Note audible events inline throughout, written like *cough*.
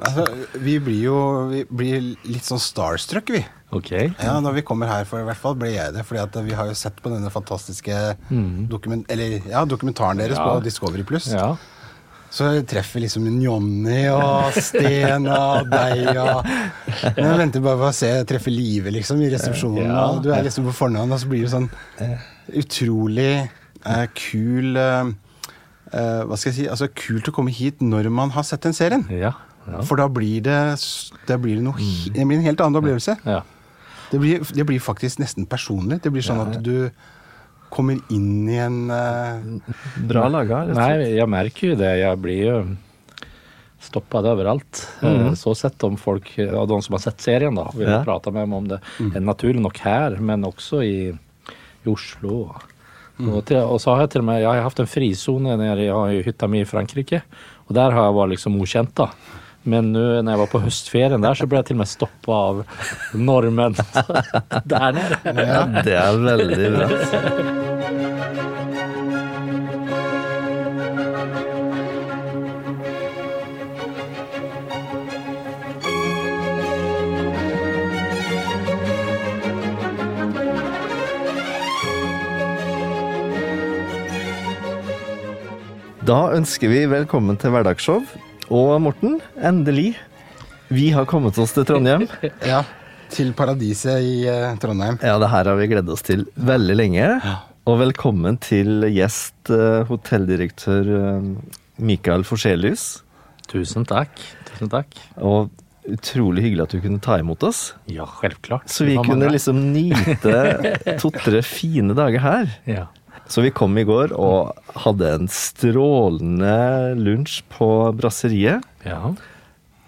Altså, vi blir jo vi blir litt sånn starstruck, vi. Ok. Ja, Når vi kommer her, for i hvert fall ble jeg det. fordi at vi har jo sett på denne fantastiske dokument, eller, ja, dokumentaren deres Ja. på Discovery Pluss. Ja. Så treffer liksom Jonny og Sten og deg og *laughs* Men Jeg venter bare på å se treffer Live liksom i resepsjonen. Og du er liksom på fornavn, og så blir det sånn utrolig eh, kul eh, eh, Hva skal jeg si? Altså kult å komme hit når man har sett den serien. Ja. Ja. For da blir det, det, blir noe he- Det blir en helt annen opplevelse. ja. Det blir, det blir faktisk nesten personlig. Det blir sånn at du kommer inn i en uh, Bra laga. Nei, jeg merker Nej, jag märker ju det. Jeg blir jo stoppad overalt. Mm. Så sett om folk, av de som har sett serien da, vil Ja. prate med meg om det. Mm. Naturlig nok her, men også i, i Oslo. Mm. Og, til, og, så har jeg til og med, jeg har haft en frisone nede i hytta mi i Frankrike. Og der har jeg vært liksom ukjent, då. Men nå når jeg var på høstferien der, så ble jeg til og med stoppa av normen *laughs* der nede. Ja, det er veldig bra. Da ønsker vi velkommen til Hverdagsshow. Og Morten, endelig. Vi har kommet oss til Trondheim. *laughs* Ja, til paradiset i uh, Trondheim. Ja, det her har vi gledet oss til veldig lenge. Og velkommen til gjest, uh, hotelldirektør uh, Mikael Forselius. Tusen takk. Tusen takk. Og utrolig hyggelig at du kunne ta imot oss. Ja, selvklart. Så vi kunne liksom nyte *laughs* to-tre fine dager her. Ja. Så vi kom i går og hadde en strålende lunsj på brasseriet. Ja.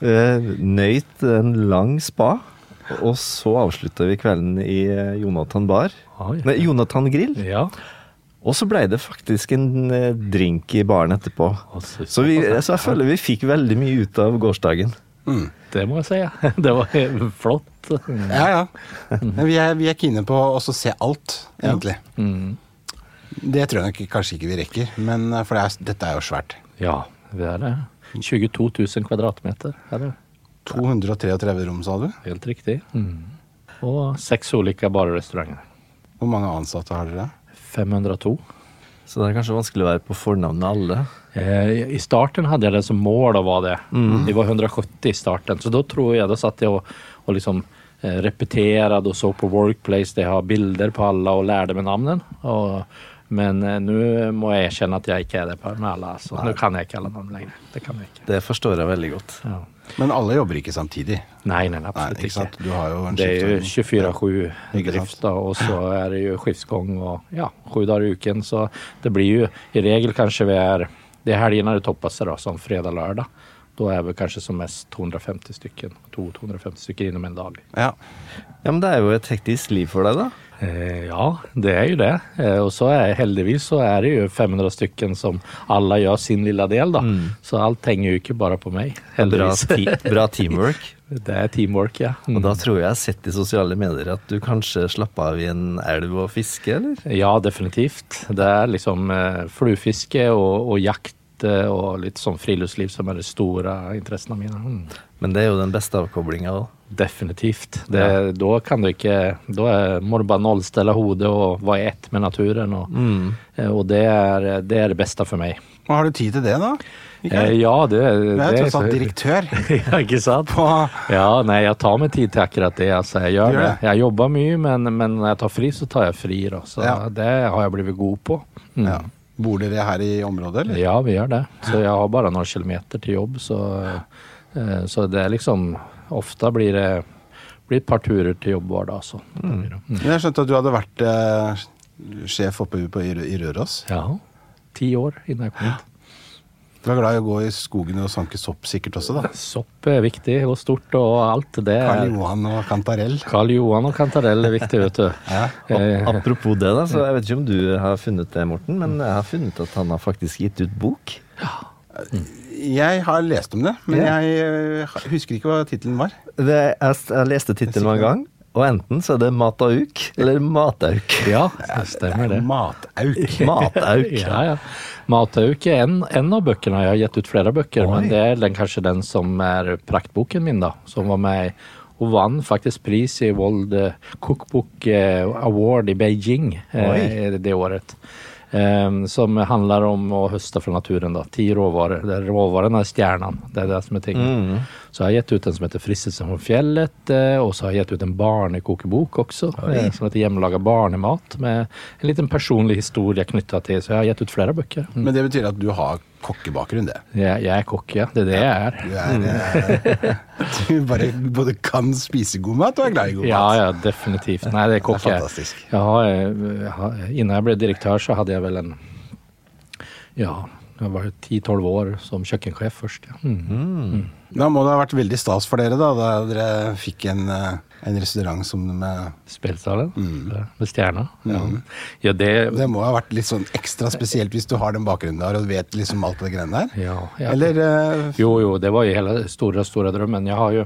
Eh, Nøyt en lang spa. Og så avslutta vi kvelden i eh, Jonathan Bar. Oi. Nei, Jonathan Grill. Ja. Og så blei det faktisk en eh, drink i baren etterpå. Så- Så, vi, så jeg føler vi fikk veldig mye ut av gårsdagen. Mm. Det må jeg si. Ja. *laughs* Det var flott. Ja, ja. Vi er, vi er kine på å se alt, egentlig. Ja. Mm. Det tror jeg nok kanskje ikke vi rekker, men eh, for det er, dette er jo svært. Ja, det er det. 22 000 kvadratmeter er det. 233 rom, sa du? Helt riktig. Mm. Og seks ulike barer og restauranter. Hvor mange ansatte har dere? 502. Så det er kanskje vanskelig å være på fornavn med alle. Eh, I starten hadde jeg det som mål å være det. Det var 170 i starten. Så da tror jeg, da satt jeg og, og liksom eh, repeterade og så på Workplace jeg har bilder på alle og lærte meg navnene. Og, men eh, nå må jeg erkjenne at jeg ikke er det på- alle. Så nå kan jeg ikke alle navn lenger. Det kan jeg ikke. Det forstår jeg veldig godt. Ja. Men alle jobber ikke samtidig. Nei, nei, Nei, absolutt ikke sant? Du har jo en Det er jo 24-7 Ikke drift, ja. og så er det jo skiftgang og ja, sju dager i uken. Så det blir jo i regel kanskje vi er Det er helgene det topper seg, da, som fredag-lørdag. Da er vi kanskje som mest 250 stykker. 250 stykker innom en dag. Ja. Ja, Men det er jo et hektisk liv for deg, da. Eh, ja, det er jo det. Eh, og så er heldigvis så er det jo 500 stykker som alle gjør sin lille del, da. Så alt henger jo ikke bare på meg. Bra, Heldigvis. ti bra *laughs* teamwork. det er teamwork, ja. Mm. Og da tror jeg jeg har sett i sosiale medier at du kanskje slapper av i en elv og fiske, eller? Ja, definitivt. Det er liksom eh, fluefiske og, og jakt eh, og litt sånn friluftsliv som er de store interessene mine. Mm. Men det er jo den beste avkoblinga òg. Definitivt. Det, Da kan du ikke Da må du bare nullstille hodet og være i ett med naturen. Og, mm. og det, er, det er det beste for meg. Og har du tid til det, da? Eh, ja, det, Du er jo tross alt direktør *laughs* ja, ikke sant? på Ja, nei, jeg tar meg tid til akkurat det. Altså, jeg gjør gjør det. det? Jeg jobber mye, men, men når jeg tar fri, så tar jeg fri. Da. Så Ja. det har jeg blitt god på. Mm. ja. Bor dere her i området, eller? Ja, vi gjør det. Så jeg har bare noen kilometer til jobb, så, eh, så det er liksom Ofte blir det blir et par turer til jobb hver dag, så. Mm. Men Jeg skjønte at du hadde vært eh, sjef oppe på, i, i Røros. Ja. Ti år innen jeg kom hit. Du er glad i å gå i skogen og sanke sopp sikkert også, da? Sopp er viktig og stort og alt. Det Karl Johan og kantarell. Karl Johan og kantarell er viktig, vet du. *laughs* Ja. Eh, Apropos det, da, så jeg vet ikke om du har funnet det, Morten, men jeg har funnet at han har faktisk gitt ut bok. Jeg har lest om det, men Ja. jeg eh, husker ikke hva tittelen var. Det, jeg, jeg leste tittelen en gang. Og enten så er det matauk eller matauk. Ja, det stemmer det. Matauk. *laughs* Matauk. *laughs* Ja, ja. Matauk er en, en av bøkene. Jeg har gitt ut flere bøker, Oi. men det er den, kanskje den som er praktboken min, da. Som var med hun vant faktisk pris i World eh, Cookbook eh, Award i Beijing eh, det året. Eh, som handler om å høste fra naturen. da, Ti råvarer. Der råvarene er stjernen. Det er det som er tingen. Så jeg har gitt ut en som heter 'Fristelsen fra fjellet', eh, og så har jeg gitt ut en barnekokebok også, eh, som heter 'Hjemmelaga barnemat', med en liten personlig historie knytta til. Så jeg har gitt ut flere bøker. Mm. Men det betyr at du har kokkebakgrunn, det. Jeg, jeg er kokk, ja. Det er det jeg er. Du, er, eh, *laughs* du bare både kan spise god mat og er glad i god mat. ja, definitivt. Nei, det er kokk jeg. fantastisk. Jeg eh, jeg innan jeg ble direktør, så hadde jeg vel en Ja, jeg var 10-12 år som kjøkkensjef først. Ja. Mm. Da må det ha vært veldig stas for dere, da, da dere fikk en, eh, en restaurant som med Spelsalen Mm. med stjerna. Ja. ja, det Det må ha vært litt sånn ekstra spesielt hvis du har den bakgrunnen der og vet liksom alt det greiene der. ja, ja. Eller eh, Jo, jo, det var jo hele store, store drømmen. Jeg har jo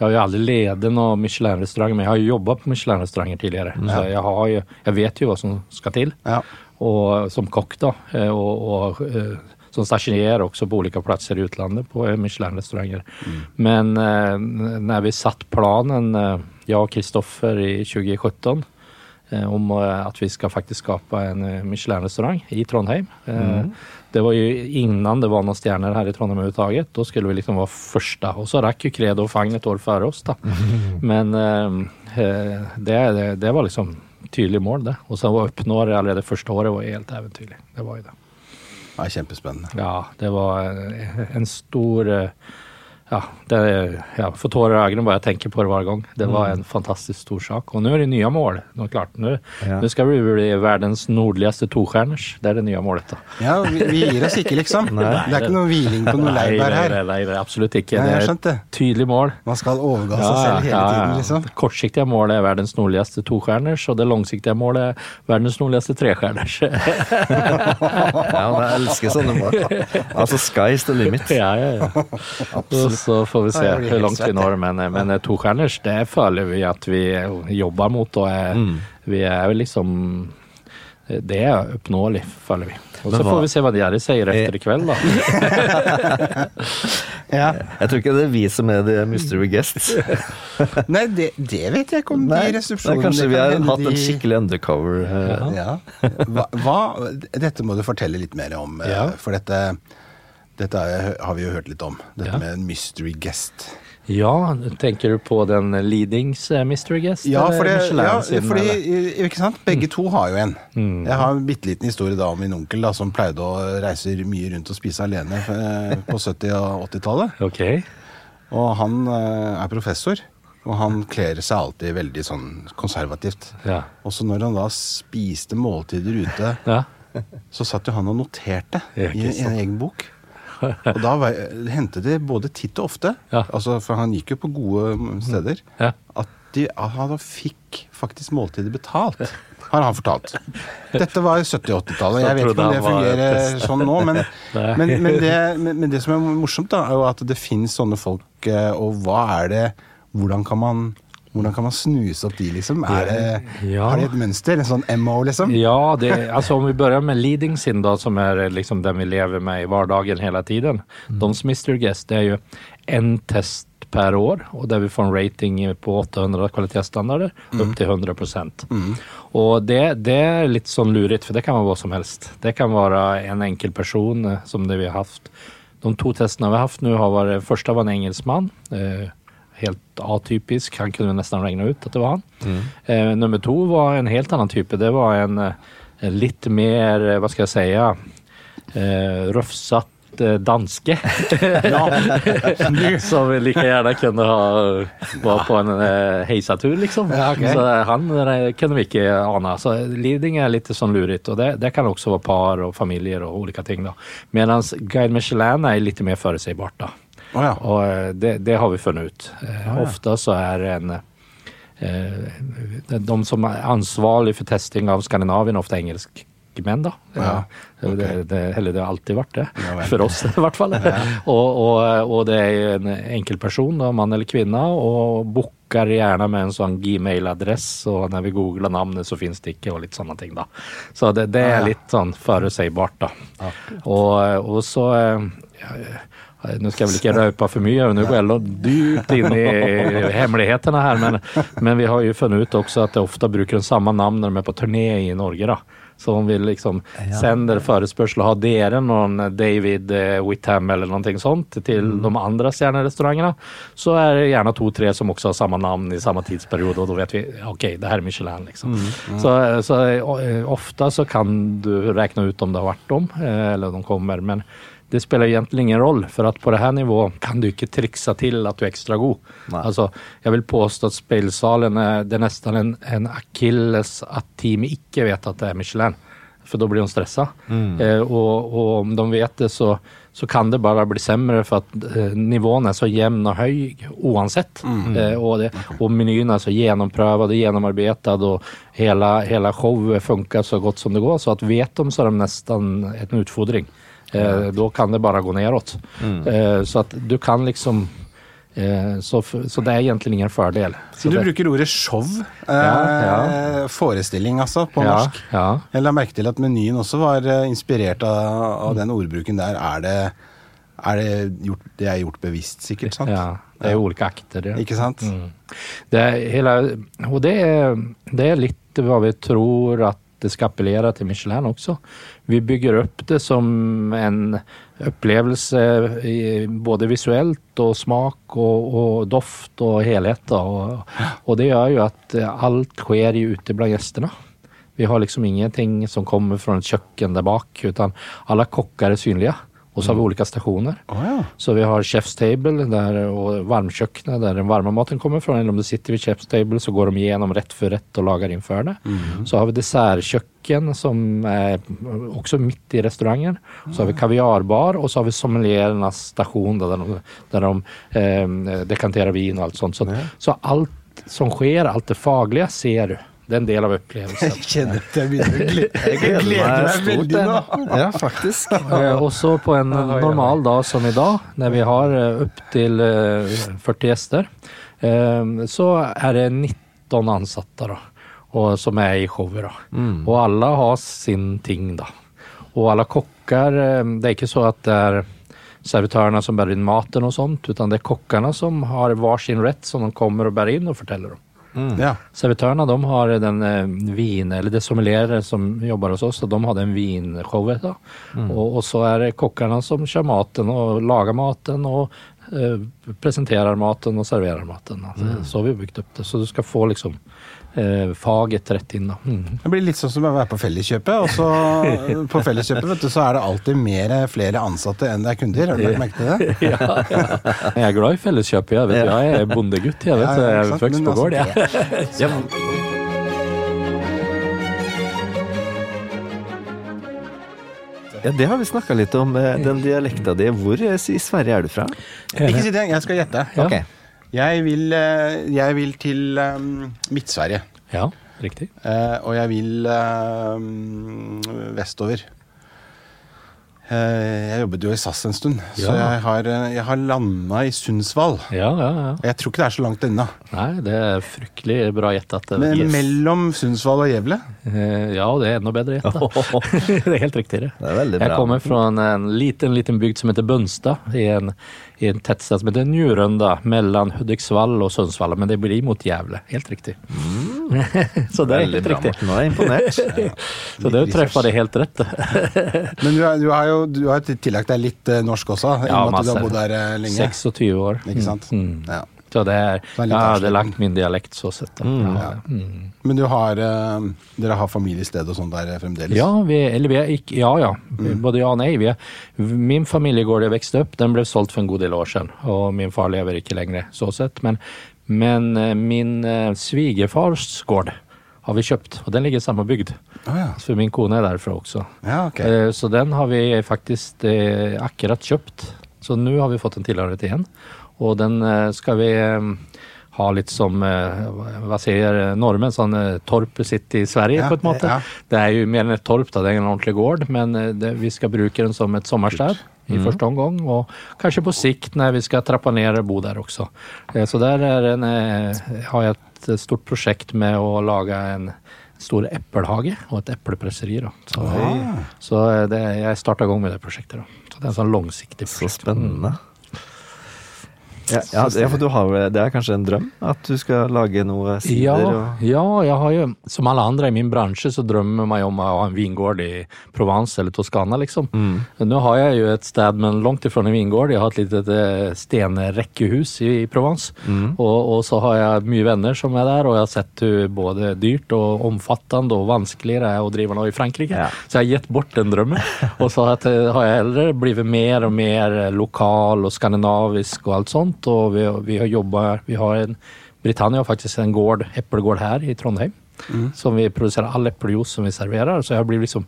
jeg har jo aldri ledet noen Michelin-restaurant, men jeg har jo jobba på Michelin-restauranger Ja. Så jeg, har ju, jag vet jo hva som skal til. Ja. Og som kokk, da. Og, eh, som stasjonerer også på olika platser i utlandet på eh, Michelin-restauranger. Men eh, når vi satt planen, eh, og och Kristoffer i 2017, eh, om att vi skal faktisk skape en Michelin-restaurang i Trondheim. Eh, Det var jo innan det var noen stjerner her i Trondheim överhuvudtaget. Da skulle vi liksom være første. Og så rakk jo Credo og Fagn et år før oss da. *laughs* Men eh, eh, det, det, det var liksom tydelig mål det. Og så å oppnå det allerede første året var helt eventyrlig. Det var jo det. Ja, kjempespennende. Ja, det var eh, en stor eh, Ja, det, jag får tårer i øynene bare jeg tenker på det hver gang. Det var en fantastisk stor sak. Og nå er det nye mål. Nå, klart, nå, Ja. nå skal vi bli verdens nordligste tostjerners. Det er det nye målet. Da. Ja, vi, vi gir oss ikke, liksom. Det er ikke noe hviling på noe leirbær her. nei, nei, nei, absolutt ikke. Nei, jeg det er et tydelig mål. Man skal overga seg selv hele tiden, liksom. Det kortsiktige målet er verdens nordligste tostjerners, og det langsiktige målet er verdens nordligste trestjerners. *laughs* Ja, men jeg elsker sånne mål. Altså, sky's the limit. ja, ja, ja. Og så får vi se Ja, hvor langt vi når, men, men tostjerners, det føler vi at vi jobber mot, og er, Mm. vi er jo liksom Det er oppnåelig, føler vi. Og så får vi se hva Jerry sier etter i kveld, da. *laughs* Ja. Jeg tror ikke det er vi som er the mystery guests. *laughs* Nei, det, det vet jeg ikke om Nei, de resepsjonene kanskje vi har hatt en skikkelig undercover. eh, Ja. Hva, hva, dette må du fortelle litt mer om, eh, Ja. for dette, dette har har vi jo hørt litt om. Dette Ja. med en mystery guest. Ja, tenker du på den Leadings eh, Mystery Guest? Ja, for det, ja, fordi, eller? ikke sant? Begge to har jo en. Mm. Jeg har en bitte liten historie da om min onkel da, som pleide å reise mye rundt og spise alene eh, på 70- og 80-tallet. Ok. Og han eh, er professor, og han kler seg alltid veldig sånn konservativt. Ja. Og så når han da spiste måltider ute, ja. så satt jo han og noterte i en, egen bok. Og da var, hendte det både titt og ofte, Ja. altså, for han gikk jo på gode mm, steder, Ja. at, de, han fikk faktisk måltider betalt. Har han fortalt. Dette var 70-80-tallet. Jeg vet ikke om det fungerer sånn nå, men, *laughs* men, men, det, men, men det som er morsomt, da, er jo at det finnes sånne folk, eh, og hva er det Hvordan kan man hvordan kan man snuse opp de, liksom? Er det, Ja. Har de et mønster? En sånn MO, liksom? Ja, det, altså om vi begynner med leading sin da, som är eh, liksom den vi lever med i hverdagen hele tiden. Mm. som mystery guest, det er jo en test per år og der vi får en rating på 800 kvalitetsstandarder upp till 100 procent. Och det, det er litt sånn lurigt for det kan være hva som helst. Det kan være en enkel person eh, som det vi har haft. De to testene vi har haft nå, har vært, første var en engelskmann. Eh, helt atypisk. Han kunne nesten regne ut at det var han. Eh, nummer to var en helt annen type. Det var en, eh, en lite mer, hva skal jeg jag säga, eh, rufsat eh, danske. *laughs* *laughs* Som like gjerne kunne ha var på en heisatur, liksom. Ja, okay. Så han kunne vi ikke ane. Så leading er litt sånn lurigt og det, det kan også være par og familier og ulike ting da. Medan Guide Michelin er litt mer förutsägbart då. Å ja. Och eh, det, det har vi funnet ut. Oh, ja. Ofte så er en eh, de som er ansvarlig for testing av Skandinavien ofte engelsk engelskmän da. Ja, okay. det, det, eller det har alltid vært det. Ja, for oss i hvert fall. *laughs* Ja. Og, og, og, det er en enkel person, då, man eller kvinne, og booker gjerne med en sånn gmail-adress, og når vi googler navnet, så finnes det ikke, og litt sånne ting, da. Så det, det er litt sånn forutsigbart, da. Og, og så eh, skal jeg vel ikke väl for mye, för mycket, nu går jeg dypt inn i hemmelighetene her. men, men vi har jo funnet ut også at det ofte bruker de samme navn når de er på turné i Norge. da. Så om vi liksom sender forespørsel, har dere noen David eh, Whitham eller noe sånt til de andre stjernerestaurantene, så er det gjerne to-tre som også har samme navn i samme tidsperiode, og da vet vi ok, det her er Michelin. liksom. Så, så eh, ofte så kan du regne ut om det har vært dem, eller eller de kommer. men det spelar egentligen ingen roll för att på det här nivån kan du ikke triksa til at du er ekstra god. Nej. Alltså, jeg vil påstå at spelsalen är, det är nästan en, en akilles at teamet ikke vet at det er Michelin. For da blir de Mm. Eh, og, og, om de vet det så, så kan det bare bli sämre for at eh, nivån er så jevn og høy uansett. Mm. Eh, og, det, og menyn är så genomprövad och genomarbetad och hela, hela showet funkar så godt som det går. Så att vet de så er de nesten en utfordring. Eh, da kan det bare gå neråt. Eh, så at du kan liksom eh, så, så det er egentlig ingen fordel. Så du det, bruker ordet show. Eh, Ja, Forestilling, altså, på ja, norsk. ja. Jeg la merke til at menyen også var eh, inspirert av, av den ordbruken der. Er det, er det, gjort, det er gjort bevisst, sikkert? sant? ja, det er ulike akter. Ja. Ikke sant? Det er hele, og det er, det er litt hva vi tror at det skal appellere til Michelin også. Vi bygger opp det som en opplevelse både visuelt og smak og, og doft og helhet. Og, og det gjør jo at alt skjer ute blant gjestene. Vi har liksom ingenting som kommer fra et kjøkken der bak, utan alle kokker er synlige. Og så har vi ulike stasjoner. Oh, ja. Så vi har chef's table der, og varmkjøkkenet der den varme maten kommer fra. Eller om du sitter ved chef's table så går de gjennom rett for rett og lager innenfor det. Så har vi dessertkjøkken som er også midt i restauranten. Så har vi kaviarbar, og så har vi sommelierenes stasjon der de, der de eh, dekanterer vin og alt sånt. Så, så alt som skjer, alt det faglige, ser du. Det er en del av opplevelsen. Jeg kjenner at jeg begynner å *laughs* glede, jeg gleder meg veldig nå. Ja, faktisk. *laughs* Også Og så på en normal dag som i dag, når vi har opptil til eh, 40 gjester, eh, så er det 19 ansatte da, som er i showet. Da. Og alle har sin ting. da. Og alle kokker eh, Det er ikke så at det er servitørene som bærer inn maten, og sånt, utan det er kokkene som har hver sin rett som de kommer og bærer inn og forteller om. Ja. Servitørene de har den eh, vin, eller det sommelierer som jobber hos oss, og de har den vinshowet. Mm. Og, og så er det kokkene som kjører maten og lager maten og eh, presenterer maten og serverer maten. Altså, Så har vi bygd opp det. Så du skal få liksom eh, faget rett inn. Da. Mm. Det blir litt sånn som å være på Felleskjøpet. Og så *laughs* på Felleskjøpet vet du, så er det alltid mer, flere ansatte enn det er kunder. Har du lagt merke til det? *laughs* ja, ja. *laughs* Jeg er glad i Felleskjøpet. Jeg, vet, jeg er bondegutt. Jeg, vet, jeg er sant? på gård. altså, jeg. Ja. Ja, det har vi snakka litt om, eh, den dialekta di. Hvor i Sverige er du fra? Ikke si det, jeg skal gjette. Ja. Jeg vil, eh, jeg vil til um, Midt-Sverige. Ja, riktig. Uh, og jeg vil uh, vestover. Eh, jeg jobbet jo i SAS en stund, så jeg har, jeg har landa i Sundsvall. Ja, ja, ja. Og Jeg tror ikke det er så langt unna. Nei, det er fryktelig bra gjettet. Men Yes. mellom Sundsvall og Gjevle? ja, Ja, det er enda bedre gjetta. *laughs* *laughs* det er helt riktig. det. Det er veldig Jeg kommer fra en, en liten liten bygd som heter Bønstad. i en, i en tettsted som heter Njurunda, mellom Hudiksvall og Sundsvall. Men det blir mot Gävle. Helt riktig. *laughs* Så det er Veldig helt bra, riktig. Nå er jeg imponert. *laughs* Så det treffer det helt rett. Men du, er, du har jo du har tillagt deg litt eh, norsk også, i og med at du har bodd der eh, lenge. 26 år. Ikke sant? Mm. Ja. Så det er, jeg hadde lagt min dialekt så sett. Mm. Ja. Mm. Men du har, eh, dere har familiested og sånn der fremdeles? Ja, vi, eller vi er ikke, ja, ja. Både ja og nei. Vi er, min familiegård jeg vokste opp, den ble solgt for en god del år siden. Og min far lever ikke lenger, så sett. Men, men eh, min eh, svigerfars gård har vi kjøpt, og den ligger i samme bygd. Å ja. For min kone er derfra også. ja, okay. Så den har vi faktisk akkurat kjøpt. Så nå har vi fått en tilhørighet igjen. Og den eh, skal vi eh, ha litt som eh, Hva sier nordmenn? Sånn torpet sitt i Sverige, Ja, på en måte. ja. Det er jo mer enn et torp, da. det er en ordentlig gård, men det, vi skal bruke den som et sommersted i første omgang. Og kanskje på sikt, når vi skal trappe ned, og bo der også. Så der er en, har jeg et stort prosjekt med å lage en stor eplehage og et eplepresseri. Da. Så, så det, jeg starta i gang med det prosjektet. Da. Så det er en sånn langsiktig Så prosjekt. spennende. Ja, ja, ja, for du har, det er kanskje en drøm at du skal lage noe sider? Ja, og... ja, jeg har jo, som alle andre i min bransje, så drømmer man om å ha en vingård i Provence eller Toskana, liksom. Nå har jeg jo et sted, men langt ifrån en vingård. Jeg har et lite eh, stenrekkehus i, i Provence. Og, og så har jeg mye venner som er der, og jeg har sett hvor både dyrt og omfattende og vanskelig det er å drive nå i Frankrike. Ja. Så jeg har gitt bort den drømmen. *laughs* Og så har jeg- har jeg heller blitt mer og mer lokal og skandinavisk og alt sånt. Og vi, vi har jobba Vi har en Britannia har faktisk en gård, eplegård her i Trondheim. Som vi produserer all eplejuice som vi serverer. Så jeg har liksom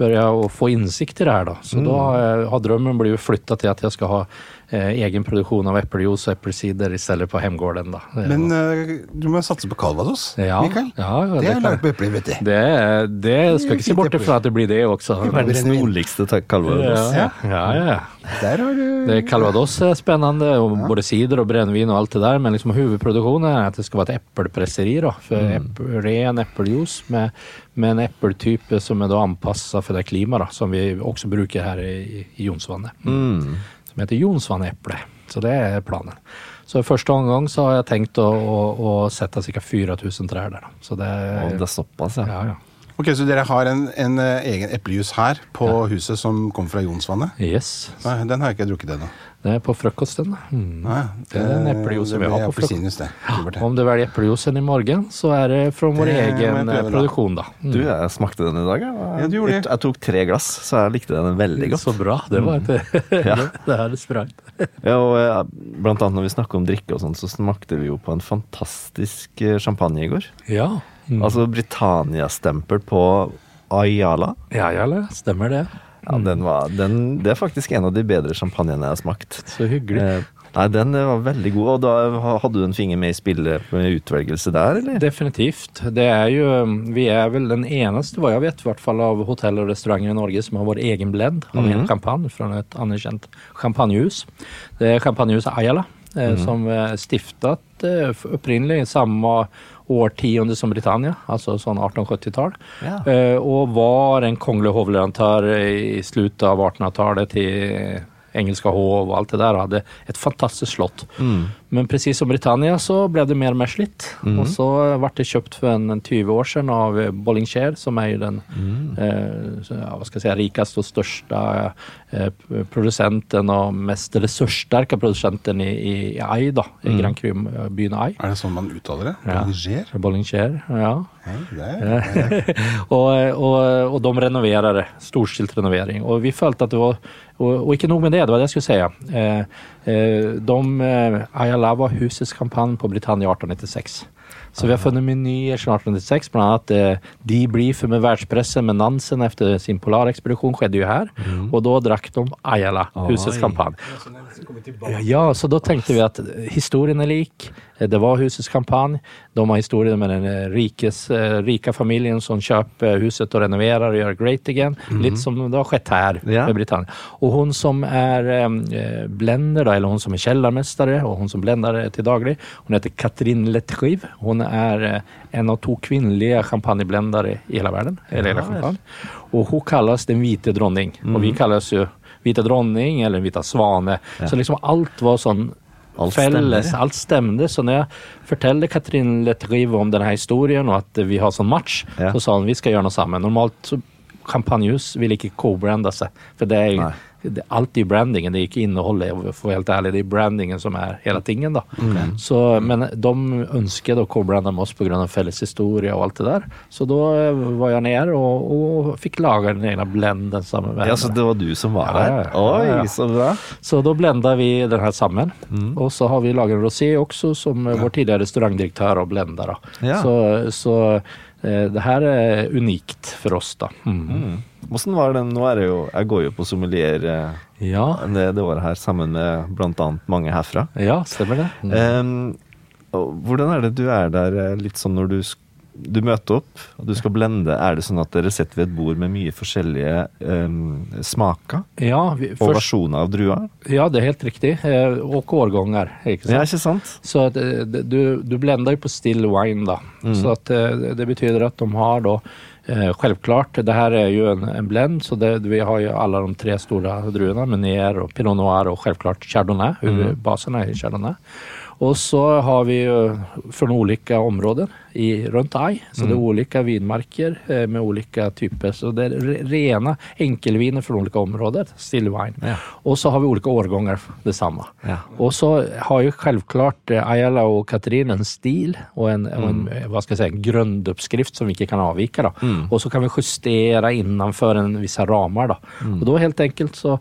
börja å få innsikt i det her. da. Så da har, jeg, har drømmen blitt flytta til at jeg skal ha eh, egen produksjon av eplejuice og eplesider i stedet på hjemgården. da. Men var- eh, du må satse på Calvados, ja, Mikael. ja, ja, Det er kan- laget på epler, vet du. det, det skal ikke se bort ifra at det blir det også. Verdens nordligste Calvados. Ja, ja, ja. Der har du Det Calvados er spennende, og både sider og brennevin og alt det der, men liksom hovedproduksjonen er at det skal være et eplepresseri. da, for eple, Ren eplejuice med, med en epletype som er da anpassa for det klimaet som vi også bruker her i, i Jonsvannet. Mm. Som heter Jonsvanneple. Så det er planen. Så i første omgang så har jeg tenkt å, å, å sette ca. 4000 trær der. Så det, Og det er såpass, ja. ja, ja. Ok, Så dere har en, en eh, egen eplejus her på huset som kom fra Jonsvannet? Yes. Nei, den har jeg ikke drukket ennå. Det er på frokosten. da. Mm. Nei, Det er en eplejus vi har på frokost. Det. det. Ja, det. Om du velger eplejuicen i morgen, så er det fra vår Det egen eh, produksjon, da. Mm. Du, jeg smakte den i dag. Jeg, Ja, du gjorde det. jeg, jeg tok tre glass, så jeg likte den veldig godt. Så bra. Det var et *laughs* *laughs* Ja. Det er sprang. *laughs* Ja, og eh, blant annet når vi snakker om drikke og sånn, så smakte vi jo på en fantastisk eh, champagne i går. Ja. Mm. Altså Britannia-stempel på Ayala. ja, ja. Stemmer det. Ja, den var, den, det er faktisk en av de bedre champagnene jeg har smakt. Så hyggelig. Eh, nei, den var veldig god. Og da hadde du en finger med i spillet med utvelgelse der, eller? Definitivt. Det er jo, vi er vel den eneste, hva jeg vet, i hvert fall av hotell og restauranter i Norge som har vår egen blend av en champagne fra et anerkjent champagnehus. Det er champagnehuset Ayala, eh, som er stiftet eh, opprinnelig i samme årtionde som Britannia, altså sånn 1870-tall. Ja. Eh, og var en kongelig hovleverandør i slutet av 1800-tallet til engelska hov og alt det der. Hadde et fantastisk slott. Men precis som Britannia så ble det mer og mer slitt. Og så ble det kjøpt for en, en 20 år siden av Bollingshare, Bollinger, som er jo den eh, hva skal jeg si, rikeste og største eh, produsenten og mest ressurssterke produsenten i, i, i Ai, da, i Grand Cru-byen Ai. Er det sånn man uttaler det? Ja. Bollinger? Bollinger, ja. Hei, det er, og, og, og de renoverer det. Storstilt renovering. Og vi følte at det var Og, og ikke nok med det, det var det jeg skulle si. Eh, eh, de, var husets kampanje på Britannia 1896. Så vi har funnet meny i 1896, blant annet eh, De Briefer med världspressen med Nansen efter sin polarekspedisjon skjedde jo her. Og da drakk de Ayala, husets Oi. kampanje. Ja, så da tenkte vi at historien er lik. Det var husets kampanje. De har historien med den eh, rikes, eh, rika familien som kjøper huset og renoverer og gjør great again. Litt som det har skjedd her Ja. med Britannia. Og hun som er eh, blender, eller hun som er kjellermestere, og hun som blender til daglig, hun heter Katrin Letchiv. Hun er eh, en av to kvinnelige champagneblendere i hele verden. Ja. Og hun kalles den hvite dronning. Og vi kalles jo Hvite dronning eller hvite svane. Så liksom alt var sånn Alt felles. stemmer. Alt stemte. Så når jeg forteller Katrin Lettrive om denne historien og at vi har sånn match, Ja. så sa hun vi skal gjøre noe sammen. Normalt så Champagnehus vil ikke co-brande seg. For det er, Nei. Det er alltid brandingen, det er ikke innholdet. For å være helt ærlig, det er brandingen som er hele tingen. da. Mm. Så, men de ønsket å co-brande med oss pga. felles historie og alt det der. Så da eh, var jeg nede og, og fikk lage den ene blenden sammen med Ja. Så det var du som var der? ja, ja. Ja, Oi, så bra. Så da blenda vi den her sammen. Mm. Og så har vi laget en rosé også, som vår tidligere restaurangdirektør og blender. Da. Ja. Så, så det her er unikt for oss, da. Mm. Mm. Hvordan var det? Nå er det jo Jeg går jo på sommelier eh, Ja, det, det året her sammen med annet mange herfra. ja, stemmer det. Mm. Um, hvordan er det du er der eh, litt sånn når du, sk- du møter opp og du skal blende? Er det sånn at dere sitter ved et bord med mye forskjellige um, smaker Ja, vi, og versjoner av druer? ja, det er helt riktig. Eh, Og årganger. Ikke sant? Ja, ikke sant? Så att, eh, du, du blender jo på still wine då. Så att, eh, det betyder at de har da eh, Självklart, det her er jo en, en blend så det, vi har jo alle de tre store druene. Menier, og Pinot Noir og selvklart Chardonnay, huvudbaserna i Chardonnay. Och så har vi fra noen ulike områder i, rundt ei, så det er ulike vinmarker med ulike typer. Så det er rene enkelviner fra ulike områder, still wine. Ja. Og så har vi ulike årganger det samme. Ja. Og så har jo självklart eh, Ayala og Katrin en stil og en, och en, hva skal jeg si, säga, en grunduppskrift som vi ikke kan avvike. da. Mm. Og så kan vi justere innenfor en visse rammer. da. Mm. Og da helt enkelt så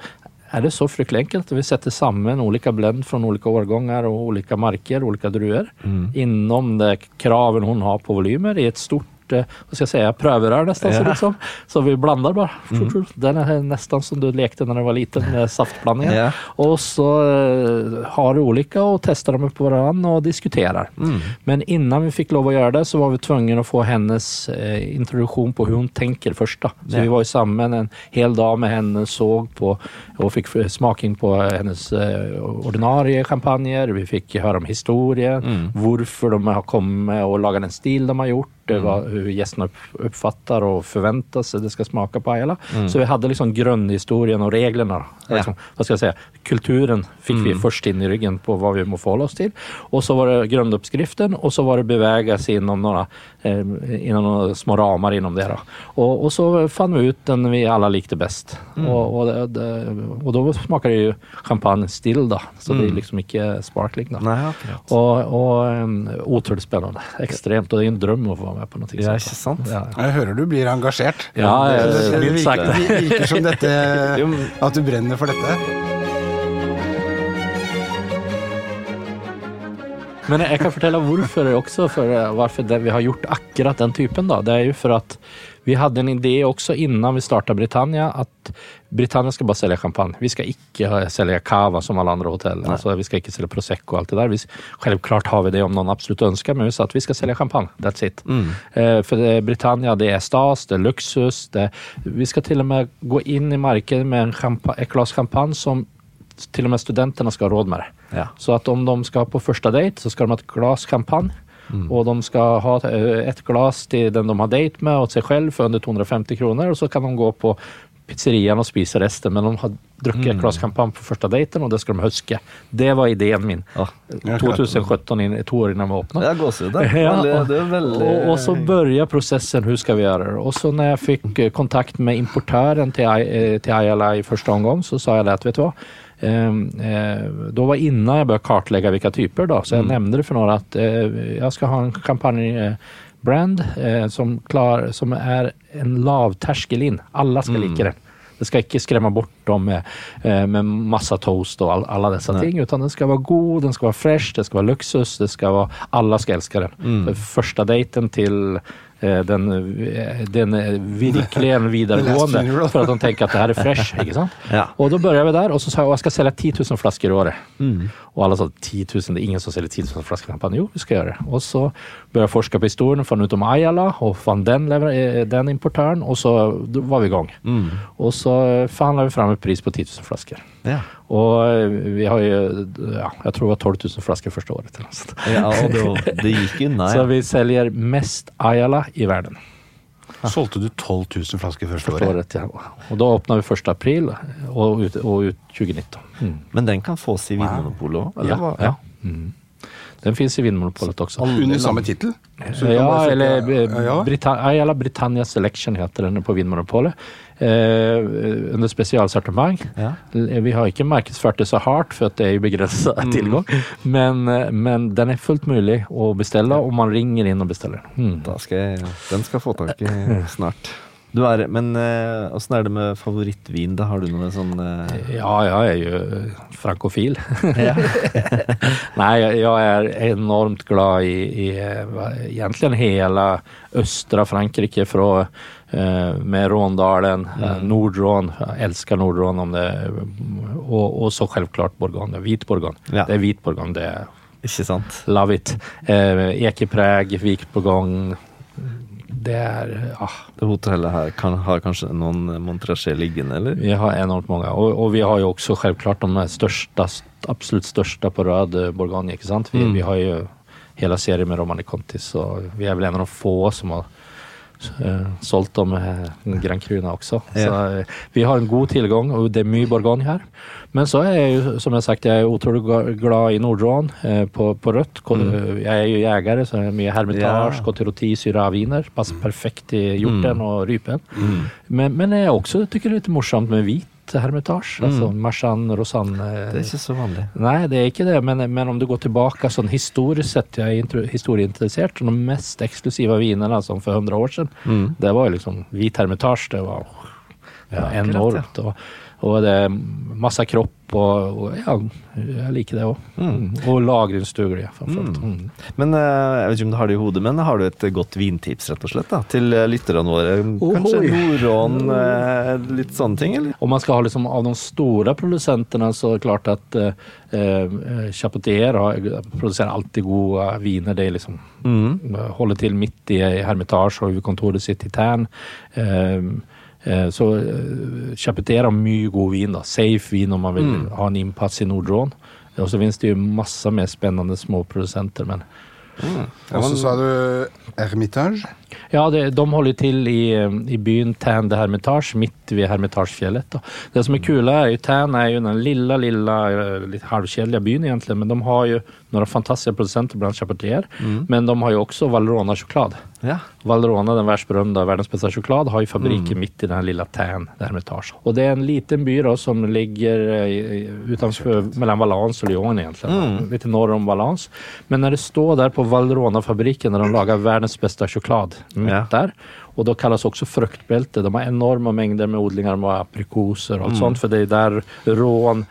är det så fryktelig enkelt. Vi setter sammen ulike blend fra ulike årganger og ulike marker, ulike druer innom det kraven hun har på volymer i et stort eh, skal jeg si, jeg prøver her nesten. Ja. liksom. så vi blandar Mm. Den er nesten som du lekte når du var liten med saftblandingen. Ja. Og så eh, har du ulike og tester dem på hverandre og diskuterer. Mm. Men innan vi fikk lov å gjøre det så var vi tvunget å få hennes eh, introduksjon på hvordan hun tenker først. da. Så Ja. vi var jo sammen en hel dag med henne, såg på og fikk smaking på hennes eh, ordinarie champagner. Vi fikk høre om historien, hvorfor de har kommet og laget den stil de har gjort. Det var hur gästerna upp, uppfattar och förväntar sig det ska smaka på Ayala. Så vi hade liksom grundhistorien och reglerna. Ja. Liksom, vad ska jag säga? Kulturen fick vi först in i ryggen på vad vi må förhålla oss till. Och så var det grunduppskriften och så var det beväga seg inom några, eh, inom några små ramar inom det. Då. Och, och så fann vi ut den vi alla likte bäst. Och, och, det, och då smakar det ju champagne still då. Så det är liksom inte sparkling då. Akkurat. Och, och um, otroligt spännande. Extremt. Och det är en dröm att få vara med på någonting Ja, ikke sant? Ja. Jeg hører du blir engasjert. Ja, det, eh, det, det, virker, det virker som dette *laughs* At du brenner for dette. Men jeg kan fortelle hvorfor også, for hvorfor det, vi har gjort akkurat den typen. Da. Det er jo for at vi hadde en idé også innan vi starta Britannia, at Britannia skal bare selge champagne. Vi skal ikke selge cava som alle andre hotell. Altså, vi skal ikke selge Prosecco og alt det der. Vi, selvklart har vi det om noen absolutt ønsker, men vi sa at vi skal selge champagne. That's it. Eh, for Britannia det er stas, det er luksus. Det, vi skal til og med gå inn i markedet med en et glass champagne som til og med studentene skal ha råd med det. Ja. Så at om de skal på første date, så skal de ha et glass champagne. Och de skal ha et glass glas till den de har dejt med åt seg selv for under 250 kroner. Og så kan de gå på pizzerian og spise resten. Men de har drukket mm. et glass champagne på første dejten og det skal de huske. Det var ideen min. Ja. 2017, to år innan vi åpna. *laughs* Ja, og, og, og så börjar processen, Hvordan skal vi gjøre det? Og så når jeg fick eh, kontakt med importøren til, til eh, Ayala i første omgang, så sa jeg att, vet du vad? Ehm, eh, då var innan jag började kartlägga vilka typer då, så jag nämnde det för några att eh, jag ska ha en kampanj eh, som, klar, som är en lavterskel in. Alla ska like den. Det ska inte skrämma bort dem med, eh, med massa toast och all, alla dessa ting, utan den ska vara god, den ska vara fresh, det ska vara luxus, det ska vara, alla ska älska den. För första dejten till eh, den, eh, den virkelig en videregående, for at han tenker att det her er fresh. *laughs* ikke sant? Ja. Og da begynte vi der, og så sa jeg at jeg skal selge 10 000 flasker i året. og alle sa 10 000, det er ingen som selger 10 000 flaskor champagne. Jo, vi skal gjøre det. Og så begynte jeg å forske på historien, fant ut om Ayala og fant den, eh, den importøren, og så var vi i gang. Mm. Og så forhandla vi fram en pris på 10 000 flaskor. Ja. Och eh, vi har jo ja, jeg tror det var 12 000 flasker første året. Til, altså. ja, og det, *laughs* det gikk unna. Så vi selger mest Ayala i verden. Solgte du 12 000 flasker første året? året, ja. Og da åpna vi 1. april og ut, och ut 2019. Mm. Men den kan fås i Vinmonopolet òg? Ja, ja. Mm. Den fins i Vinmonopolet også. Under samme tittel? Så Ja, eller eh, ja, ja. Brita Britannia Selection heter den på Vinmonopolet. Eh, under spesialsortiment. Ja. Vi har ikke markedsført det så hardt, for at det er jo begrenset tilgang. Men, eh, men den er fullt mulig å bestille, og man ringer inn og bestiller. Mm. Da skal jeg, den skal jeg få tak i *laughs* snart. Du er, men eh, åssen er det med favorittvin? da? Har du noe sånn eh, Ja, jeg er jo eh, frankofil. *laughs* ja. jeg er enormt glad i, i egentlig hele egentligen Frankrike fra med Råndalen, mm. Nordrån. Elsker Nordrån om det, Og, og så selvklart Bourgogne, Hvit Bourgogne. Ja. Det er hvit det är Ikke sant? Love it. Eh, Ekepreg, Vik på gang. Det er ah, Det hotellet her kan, har kanskje noen Montrachet liggende, eller? Vi har enormt mange. Og, og vi har jo også selvklart de største, absolutt største största på rad, Borgani. ikke sant? Vi, Mm. vi har jo hele serien med Romani Conti så vi er vel en av de få som har eh, om de også. Grand Cruna också. Så, eh, vi har en god tilgang, og det er mye Borgonje her Men så er jeg jo, som jeg har sagt, jeg er utrolig glad i Nordrån eh, på, på rødt. Jeg er jo jeger, så er är med Hermitage, Ja. syra Syrah-viner. Passer perfekt i hjorten og rypen. Mm. Men, men jeg også tycker det er litt morsomt med hvit hermitage. Altså Marsan, Rosanne Mm. Det er ikke så vanlig. Nei, det er ikke det, men, men om du går tilbake sånn historisk sett, jeg er historieinteressert, så de mest eksklusive vinene som for 100 år siden, Mm. det var jo liksom hvit hermitage, det var ja, enormt. Og, og det er masse kropp, og, og ja, jeg liker det òg. Mm. Og lagringsdugelig, framfor alt. Mm. Men eh, jeg vet ikke om du har det i hodet, men har du et godt vintips, rett og slett, da, til eh, lytterne våre? Kanskje Ohoi. Nordrån, eh, litt sånne ting, eller? Om man skal ha liksom av de store produsentene, så er det klart at eh, Chapotier produserer alltid gode viner. Det är liksom, Mm. holder til midt i Hermitage og huvudkontoret sitt i Tern. Eh, så eh, har mye god vin. da. Safe vin om man vil Mm. ha en innpass i Nordrån. Og så finnes det jo masse mer spennende småprodusenter, Men Og så sa du Hermitage? Ja, det, de holder til i, eh, i byen Tan de Hermitage, midt ved Hermitagefjellet. Da. Det som er kul er jo Tan er jo den lilla, lilla, litt halvkjedelige byen, egentlig, men de har ju några fantastiska producenter, bland annat Mm. men de har ju också Valrhona choklad. Ja. Valrhona, den världsberömda världens bästa choklad, har ju fabriker mitt i den här lilla Tän, det Hermitage. Och det är en liten by då, som ligger eh, utanför, mellan Valence och Lyon egentligen, lite norr om Valence. Men när det står där på Valrhona-fabriken där de lagar världens bästa choklad, mitt Ja. där. Och då kallas också fruktbälte. De har enorma mängder med odlingar med aprikoser och allt sånt. För det är där rån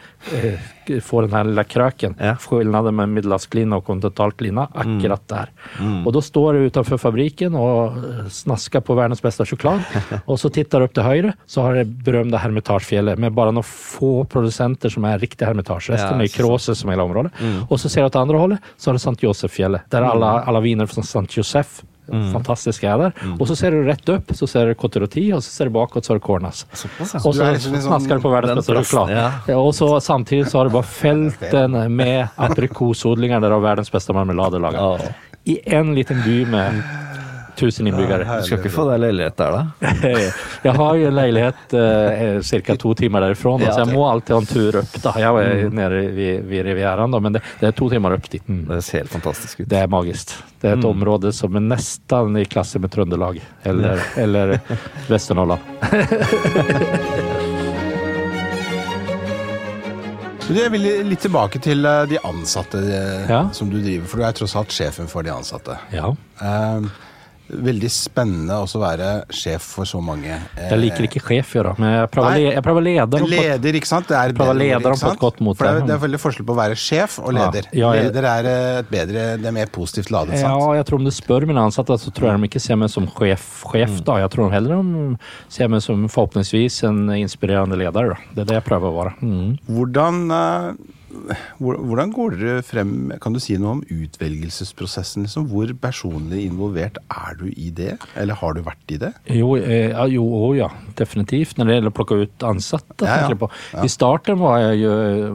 eh, får den här lilla kröken. Ja. Skillnaden med middelhavsglina och kontinentalklina, akkurat där. Och då står du utanför fabriken och snasker snaskar på världens bästa choklad. *laughs* och så tittar du upp till høyre, så har det berömda Hermitagefjället med bara några få producenter som är riktiga Hermitage. Resten Ja, är Kroser som hela området. Och så ser du åt andra hållet så har det Sankt Josefjället där alla, alla viner från Sankt Josef fantastiska är Mm. Og så ser du rett opp, så ser du Côte og och så ser du bakåt så har du Cornas. Är så liksom en sån- snaskar du på världens Og ja. Så samtidig så har du bare felten med aprikosodlinger der av verdens beste marmeladelager. Oh. I en liten by med tusen innbyggere. Du skal ikke få deg leilighet der, da? *laughs* Jeg har jo en leilighet eh, ca. to timer derifrån, Ja, så jeg må alltid ha en tur opp. Da. Jeg er nede ved, ved Rivieraen, men det, det er to timer opp dit. Mm. Det ser helt fantastisk ut. Det er magisk. Det er et område som er nesten i klasse med Trøndelag eller, eller Vesterålen. *laughs* Jeg vil litt tilbake til eh, de ansatte eh, Ja. som du driver, for du er tross alt sjefen for de ansatte. Ja. Eh, veldig spennende å være sjef for så mange. Eh, Jeg liker ikke sjef, jeg, da, men jeg prøver, Nei. jeg prøver å lede Leder, ikke sant? Det er bedre leder, ikke sant? godt mot For det er, det er veldig forskjell på å være sjef og leder. Ja, jeg- Leder er eh, et bedre, det er mer positivt ladet, sant? Ja, jeg tror om du spør mine ansatte, så tror jeg de ikke ser meg som sjef, sjef da. Jeg tror heller de ser meg som forhåpentligvis en inspirerende leder. Da. Det er det jeg prøver å være. Mm. Hvordan, eh, hvordan går dere frem Kan du si noe om utvelgelsesprosessen? Liksom? Hvor personlig involvert er du i det? Eller har du vært i det? Jo, eh, jo, å ja, definitivt. Når det gjelder å plukke ut ansatte. Ja, ja. på. I starten var jeg,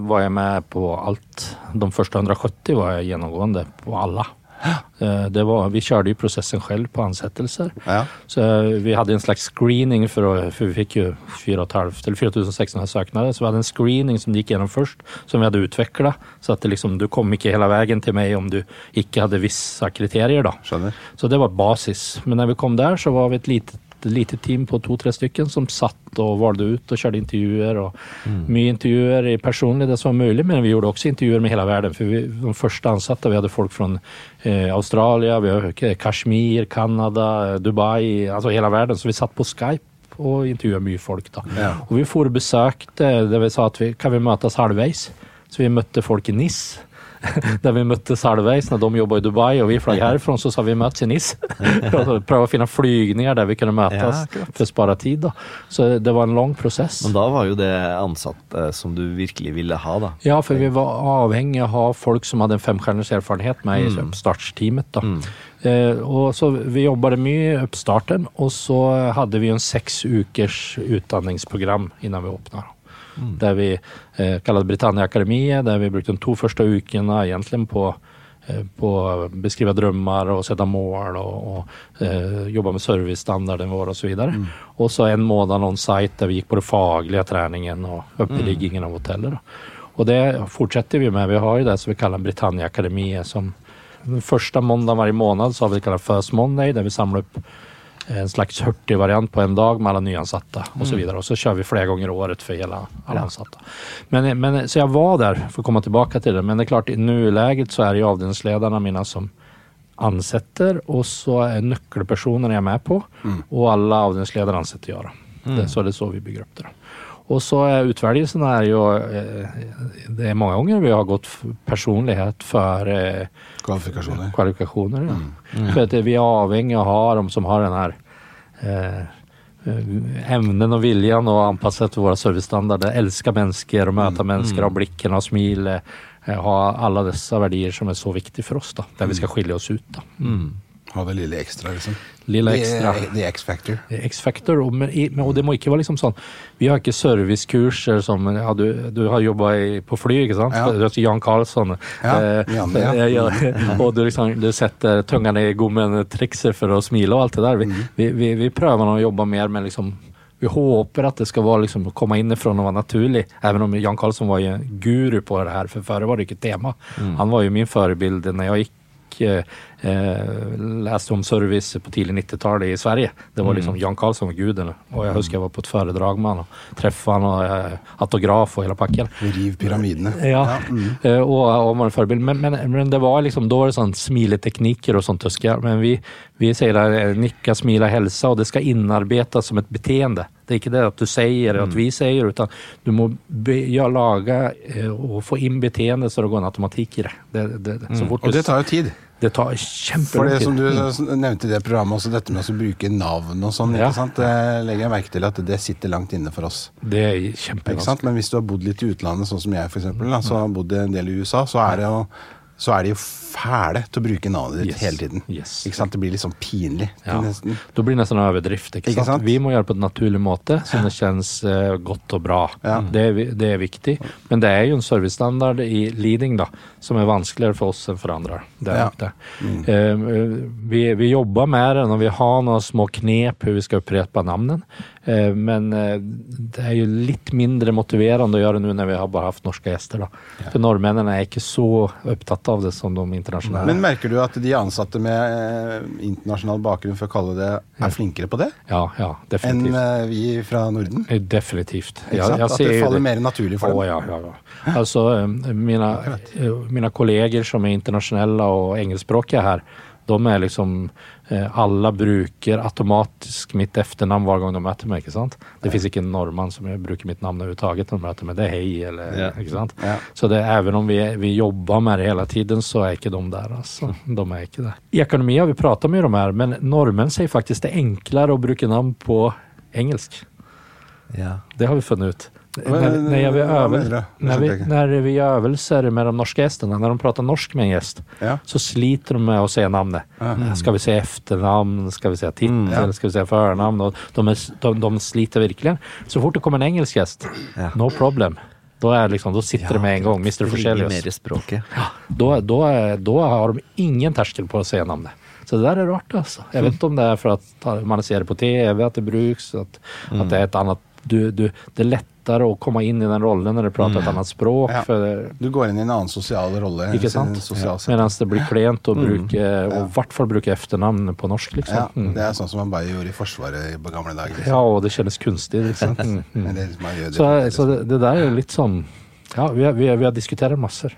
var jeg med på alt. De første 170 var jeg gjennomgående på alle. Eh, Det var, vi kjørte jo prosessen selv på ansettelser. Ja. Så eh, vi hadde en slags screening, for, å, for vi fikk jo 4,5 4600 søknader. Så vi hadde en screening som de gikk gjennom først, som vi hadde utvikla. Så at det liksom, du kom ikke hele veien til meg om du ikke hadde visse kriterier. da. Skjønner. Så det var basis. Men når vi kom der, så var vi et lite, lite team på to-tre stykker som satt og valgte ut og kjørte intervjuer. og Mye intervjuer personlig, det som var mulig, men vi gjorde også intervjuer med hele verden. For vi, de første ansatte, vi hadde folk fra eh, Australia, vi hadde Kashmir, Canada, Dubai, altså hele verden. Så vi satt på Skype og intervjuet mye folk. da. Ja. Og vi for besøkte, det vi sa at vi kan vi møtes halvveis. Så vi møtte folk i NIS. *laughs* där vi møttes halvveis når de jobba i Dubai og vi flög härifrån så sa vi møtes i Nice. *laughs* Prøve å finne flygninger der vi kunde Ja, for å spare tid. Da. Så det var en lang prosess. Men da var jo det ansatte som du virkelig ville ha, da. Ja, for vi var avhengig av å ha folk som hadde en femstjerners erfarenhet med i startsteamet. da. Mm. Eh, og så vi jobbet mye i oppstarten, og så hadde vi en seks ukers utdanningsprogram innan vi öppnade. Der vi eh, kallade Britannia Akademiet, der vi brukte de to første ukene egentlig på eh, på å beskrive drømmer og sette mål og, og eh, jobbe med servicestandarden vår osv. Og, så og så en måned on site der vi gikk på den faglige treningen og oppbyggingen av hotellet. Og det fortsetter vi med. Vi har jo det som vi kaller Britannia Akademiet. som den første måndagen hver måned så har vi det kallet First Monday, der vi samler opp en slags hurtigvariant på en dag med alla nyansatta och så vidare. Och så kör vi flera gånger i året för hela alla ansatta. Men, men, så jag var där, för att komma tillbaka till det, men det är klart i nuläget så är det ju mine mina som ansetter, och så är nyckelpersonerna jag med på och alla avdelningsledare ansätter jag. Då. Det, så det är så vi bygger upp det. Då. Och så er utvelgelsen er ju, eh, det er mange ganger vi har gått personlighet for kvalifikasjoner. Kvalifikasjoner. kvalifikationer. Mm. För att vi er avhengig av å ha de som har den här eh, evnen og viljen og och til våre våra servicestandarder. elsker mennesker og møter mennesker ha blikkene og smil. eh, Ha alle disse verdier som er så viktige for oss da, der vi skal skille oss ut. Då. Ha det lille ekstra, liksom. Lille The- The X-factor. X-Factor, og, og det må ikke være liksom sånn Vi har ikke servicekurser men ja, du, du har jobba på fly, ikke sant? Ja. Jan Karlsson. Ja, Eh, Janne, ja. eh, ja. og du, liksom, du setter tunga ned i gommen, trikser for å smile og alt det der. Vi, Mm. vi, vi, vi prøver å jobbe mer med liksom vi håper at det skal være liksom, komme innifrån og være naturlig. Even om Jan Karlsson var en guru på det her, for før var det ikke tema. Han var jo min forbilde når jeg gikk eh, eh, om service på tidlig 90-tallet i Sverige. Det var liksom Jan Karlsson og guden. Og jeg husker jeg var på et foredrag med han og treffe han og eh, autograf og hele pakken. Riv pyramidene. Ja, eh, og, og var en forbilde. Men, men, men det var liksom, da var det sånn smileteknikker og sånt tyska. Men vi, vi sier det, er nikka, smila, helsa, og det skal innarbeides som et beteende. Det er ikke det at du sier eller at vi sier, utan du må be, ja, lage eh, og få inn beteende så det går en automatikk i det. det, det, det. Fort Og det tar jo tid. Det tar For kjempelang det som du nevnte i det programmet, også dette med å bruke navn og sånn, Ja. det legger jeg merke til at det sitter langt inne for oss. Det er kjempevanskelig. Men hvis du har bodd litt i utlandet, sånn som jeg for eksempel, så har bodd en del i USA, så er det jo så er det jo fæle til å bruke navnet ditt Yes. hele tiden. Yes. Ikke sant? Det blir litt sånn pinlig. Ja. Nesten. Da blir nesten en overdrift. Ikke Ikke sant? sant? Vi må gjøre det på en naturlig måte, så det kjennes uh, godt og bra. Ja. Det, det er viktig. Men det er jo en servicestandard i leading da, som er vanskeligere for oss enn for andre. Det er Ja. det. Eh, vi, vi jobber med det, når vi har noen små knep hvordan vi skal opprette navnene. Eh, men eh, det er jo litt mindre motiverende å gjøre nå når vi har bare hatt norske gjester. Da. For nordmennene er ikke så opptatt av det som de internasjonale. Men merker du at de ansatte med eh, internasjonal bakgrunn, for å kalle det, er flinkere på det ja, ja, definitivt. Enn vi fra Norden? Eh, Definitivt. Ja, at det faller mer naturlig for dem? Å, ja, ja, ja. Altså, mine, mine kolleger som er internasjonale og engelskspråklige her, de er liksom eh, alla bruker automatisk mitt efternamn hver gang de møter meg. ikke sant? Det finnes ikke en nordmann som bruker mitt navn overhodet når de møter meg. Det er hei, eller Ja. ikke sant? Ja. Så det, even om vi, vi jobber med det hele tiden, så er ikke de der. altså. De er ikke der. I økonomi har vi pratet med de her, men nordmenn sier faktisk det er enklere å bruke navn på engelsk. Ja. Det har vi funnet ut. Vad- När, när, jag vi vad över, när, vi, när vi övelser med de norska gästerna, när de pratar norsk med en gäst, Ja. så sliter de med att säga namnet. Ska vi säga efternamn? Ska vi säga titel? Ja. Ska vi säga förnamn? Och de, är, de, de sliter verkligen. Så fort det kommer en engelsk gäst, Ja. no problem. Da, liksom, sitter sitter det med en gang. Mr. Det Da, da, har de ingen terskel på å se navnet. Så det der er rart altså. Jeg vet ikke om det er for at man ser det på tv, at det bruks, at, at det er et annet Du, du, det är lättare å komme inn i den rollen når du prater et annet språk. Ja. For, Du går inn i en annen sosial rolle. ikke sant? Ja. Mens det blir klent å bruke, og i hvert fall bruke etternavn på norsk, liksom. Ja, Mm. det er sånn som man bare gjorde i Forsvaret på gamle dager. Ja, og det kjennes kunstig, liksom. *laughs* Mm, mm. Det liksom Så, så det, det der er litt sånn Ja, vi, vi, vi har diskuterat massor.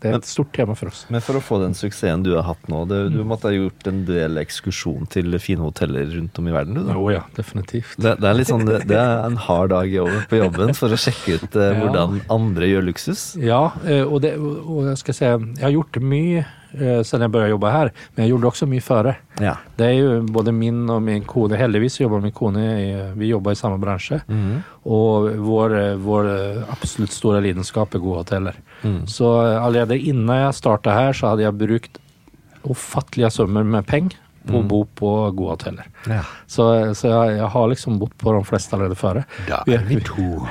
Det är et stort tema for oss. Men for å få den suksessen du har hatt nå, det, du måtte ha gjort en del ekskursjon til fine hoteller rundt om i verden, du da? Jo, ja, definitivt. Det, det er sånn, det, er en hard dag på jobben for å sjekke ut eh, *laughs* Ja. hvordan andre gjør luksus. Ja, og, och, det, och jeg ska säga, jag har gjort mycket eh, jeg jag började jobba här, men jag gjorde också mycket före. Ja. Det är ju både min och min kone, heldigvis jobbar min kone, vi jobbar i samma Mm. Och vår, vår absolut stora lidenskap är goda hoteller. Så eh, allerede innan jag startade här så hade jag brukt ofattliga summor med pengar på att bo på goda hoteller. Ja. Så, så jeg, jeg har liksom bodd på de fleste allerede før. Da er vi to.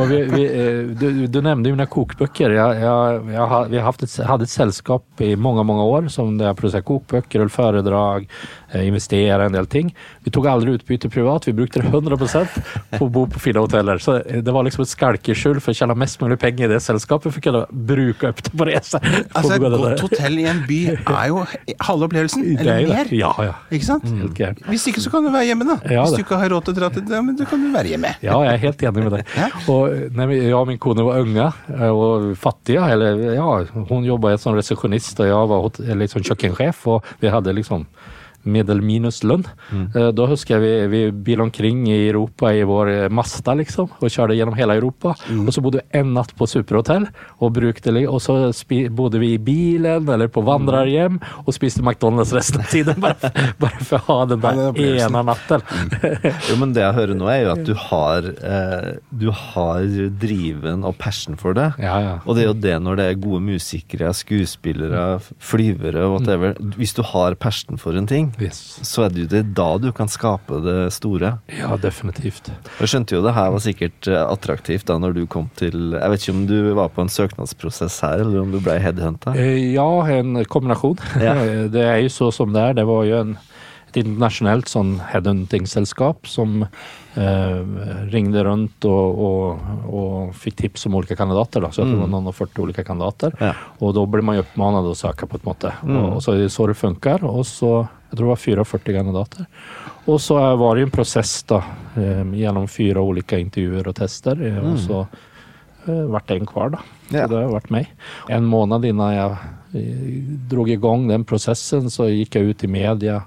*laughs* Vi, vi, eh, du, du nevnte jo mine kokböcker. Jeg, jeg, jeg, vi har haft et, hadde et selskap i mange mange år som där jag producerade kokböcker, höll föredrag, investere en del ting. Vi tok aldri utbyte privat. Vi brukte 100% på å bo på fine hoteller. Så eh, det var liksom et skalkeskjul for å tjene mest mulig penger i det selskapet for å kunne bruke opp det på reise. *laughs* Altså, et godt hotell i en by er jo halve opplevelsen, *laughs* er eller mer. Ja, ja. Ikke sant? Helt. Hvis ikke så kan du være hjemme, da. Ja, Hvis du ikke har råd til å dra til det, men du kan jo være hjemme. Ja, jeg er helt enig med deg. Og nei, ja, min kone var unge eh, og fattige, eller ja, hun jobbet som resepsjonist og jeg var liksom kjøkkensjef, og vi hadde liksom medel-minus lønn. Eh, Da husker jeg vi, vi bil omkring i Europa i vår Masta, liksom, og kjørte gjennom hele Europa. Og så bodde vi en natt på superhotell, og, brukte, og så spi, bodde vi i bilen eller på vandrerhjem og spiste McDonald's resten av tiden, bare, bare for å ha den der ene natten. Jo, men det jeg hører nå, er jo at du har, eh, du har driven og passion for det. Ja, ja. Og det er jo det når det er gode musikere, skuespillere, flyvere, whatever. Hvis du har passion for en ting, Yes. så er det jo det da du kan skape det store. Ja, definitivt. Jeg skjønte jo det her var sikkert eh, attraktivt da når du kom til Jeg vet ikke om du var på en søknadsprosess her, eller om du ble headhunta? Eh, Ja, en kombinasjon. Ja. *laughs* Det er jo så som det er. Det var jo en, et internasjonalt sånn headhunting-selskap som eh, ringde rundt og, og, og fikk tips om ulike kandidater. Da. Så jeg tror var noen og 40 ulike kandidater. Ja. Og da blir man jo oppfordret å søke på en måte. Og, og så er det så det funker. Og så, jeg tror det var 44 kandidater. Og så var det jo en prosess da, eh, gjennom fire ulike intervjuer og tester. eh, Og så eh, ble det en kvar, da. Så det har vært meg. En måned innan jeg dro i gang den prosessen, så gikk jeg ut i media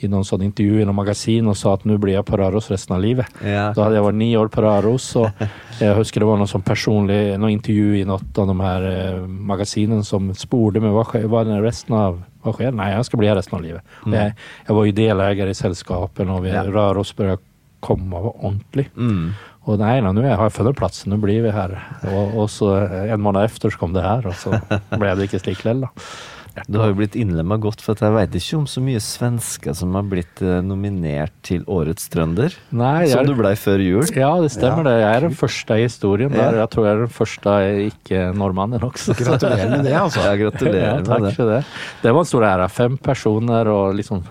i noen sånn intervju i noen magasin og sa at nå blir jeg på Raros resten av livet. Ja. Da hadde jeg vært ni år på Raros, og *laughs* jeg husker det var noe sånn personlig noe intervju i noe av de her eh, magasinene som spurte meg hva hva er resten av hva skjer? Nei, jeg skal bli her resten av livet. Mm. Jeg, jeg var jo deleier i selskapet når vi, Ja. Røros å komme ordentlig. Mm. Og nei, nei, nå har jeg funnet plassen, nå blir vi her. Og, og så en måned efter så kom det her, og så *laughs* ble det ikke slik likevel, da. Du har jo blitt innlemma godt, for at jeg veit ikke om så mye svensker som har blitt eh, nominert til Årets trønder. Nei, jeg Som er- du blei før jul. Ja, det stemmer det. Jeg er den første i historien der. Ja. Jeg tror jeg er den første ikke-nordmannen også. Gratulerer med det, altså. *laughs* Ja, gratulerer Ja, med det. for det. Det var en stor ære. Fem personer og liksom